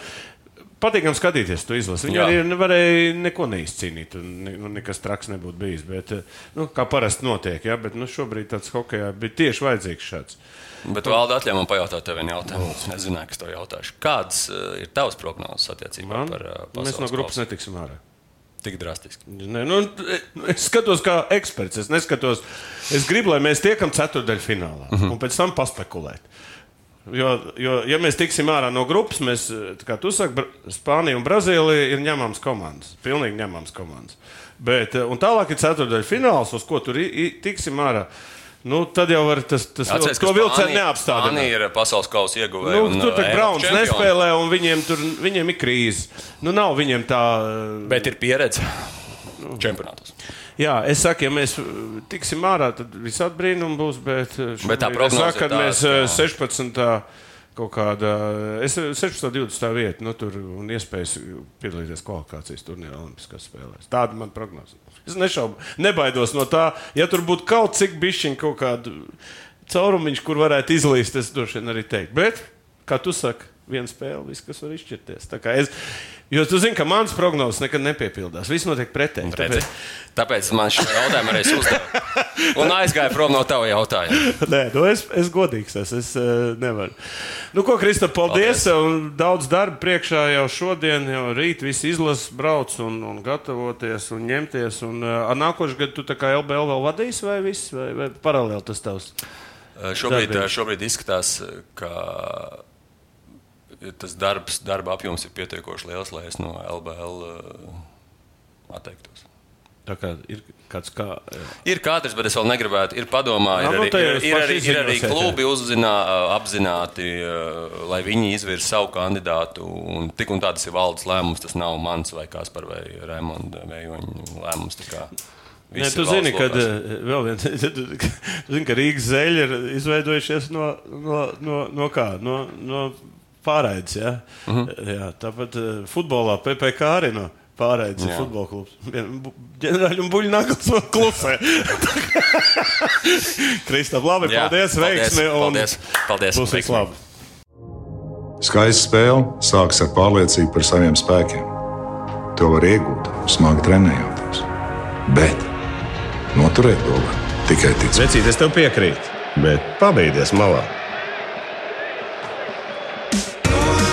patīkami skatīties to izlasi. Viņi Jā. arī nevarēja neko neizcīnīt. un Ne, nu, nekas traks nebūtu bijis. Bet, eh, nu, kā parasti notiek, ja? bet nu, šobrīd tāds hokejā bija tieši vajadzīgs šāds. Bet valda atļauj man pajautāt tev vienu jautājumu. Es nezināju, kas tev jautāšu. Kādas uh, ir tavas prognozes attiecībā Man, par uh, mēs no pasaules grupas kausu? netiksim ārā. Tik drastiski. Ne, nu, es skatos kā eksperts. Es, neskatos, es gribu, lai mēs tiekam ceturdaļfinālā uh -huh. un pēc tam paspekulēt. Jo, jo, ja mēs tiksim ārā no grupas, mēs, kā tu saki, Spānija un Brazīlija ir ņemams komandas. Pilnīgi ņemams komandas. Bet, eh, un tālāk ir ceturdaļfināls, uz ko tur tiksim ārā. Nu, tad jau var tas, tas Atceries, to ka vilcienu neapstādināt. Spānija ir pasaules kausa ieguvēja. Nu, un, tur tā Eiropas Browns čempioni. nespēlē, un viņiem tur viņiem ir krīze. Nu, nav viņiem tā. eh, Bet ir pieredze čempionātos. Jā, es saku, ja mēs uh, tiksim ārā, tad visādi brīnumi būs. Bet, uh, Bet tā es saku, kad ir mēs uh, ka- 16. kaut kādā, es 16. 20. vietā, nu, tur un iespējas piedalīties kvalifikācijas turnīrā Olimpiskās spēlēs. Tāda man prognoze. Es nešaubu, nebaidos no tā. Ja tur būtu kaut cik bišķiņ kaut kādu caurumiņš, kur varētu izlīst, es droši vien arī teiktu. Bet, kā tu saki, viena spēle, viss, kas var izšķirties. Tā kā Es, jo tu zini, ka mans prognozes nekad nepiepildās. Viss notiek pretēji. Redzi? Tāpēc man šī jautājuma arī uzdeva. *laughs* Un aizgāja prom no tava jautājuma. Nē, nu es esmu godīgs. Es, es uh, nevaru. Nu, ko, Krista, paldies. paldies. Daudz darba priekšā jau šodien, jau rīt viss izlases brauc un, un gatavoties un ņemties. Un, uh, nākošais gads tu tā kā LBL vēl vadīsi vai viss, vai, vai paralēli tas tavs? Uh, Šobrīd, Darbības. šobrīd izskatās, ka tas darbs, darba apjoms ir pietiekoši liels, lai es no LBL uh, atteiktos. Tā kā ir kāds kā. jā. Ir katrs, bet es vēl negribētu. Ir padomā, ir nu, arī, ir, ir, arī, ir arī klubi uzzinā, apzināti, uh, lai viņi izvirza savu kandidātu. Un tik un tā tas ir valdes lēmums. Tas nav mans vai Kaspar vai Raimonda Vējoņa lēmums. Nē, tu zini, valsts ka, rokās. vēl viens, *laughs* tu zini, ka Rīgas zeļi ir izveidojušies no, no, no, no kā? No, no pārraides. Ja? Uh Mhm. -huh. jā, tāpat uh, futbolā PPC arī no pārraides ir futbola klubs. Ģenerāļi un buļļu nāklis vēl klusē. *laughs* Kristap, labi, Jā, paldies, veiksmi. un Paldies, paldies, Būs veiksmi. labi. Skaista spēle sākas ar pārliecību par saviem spēkiem. To var iegūt, smagi trenējoties. Bet noturēt to var tikai ticēt. Vecīt, es tev piekrītu, bet pabeigties malā.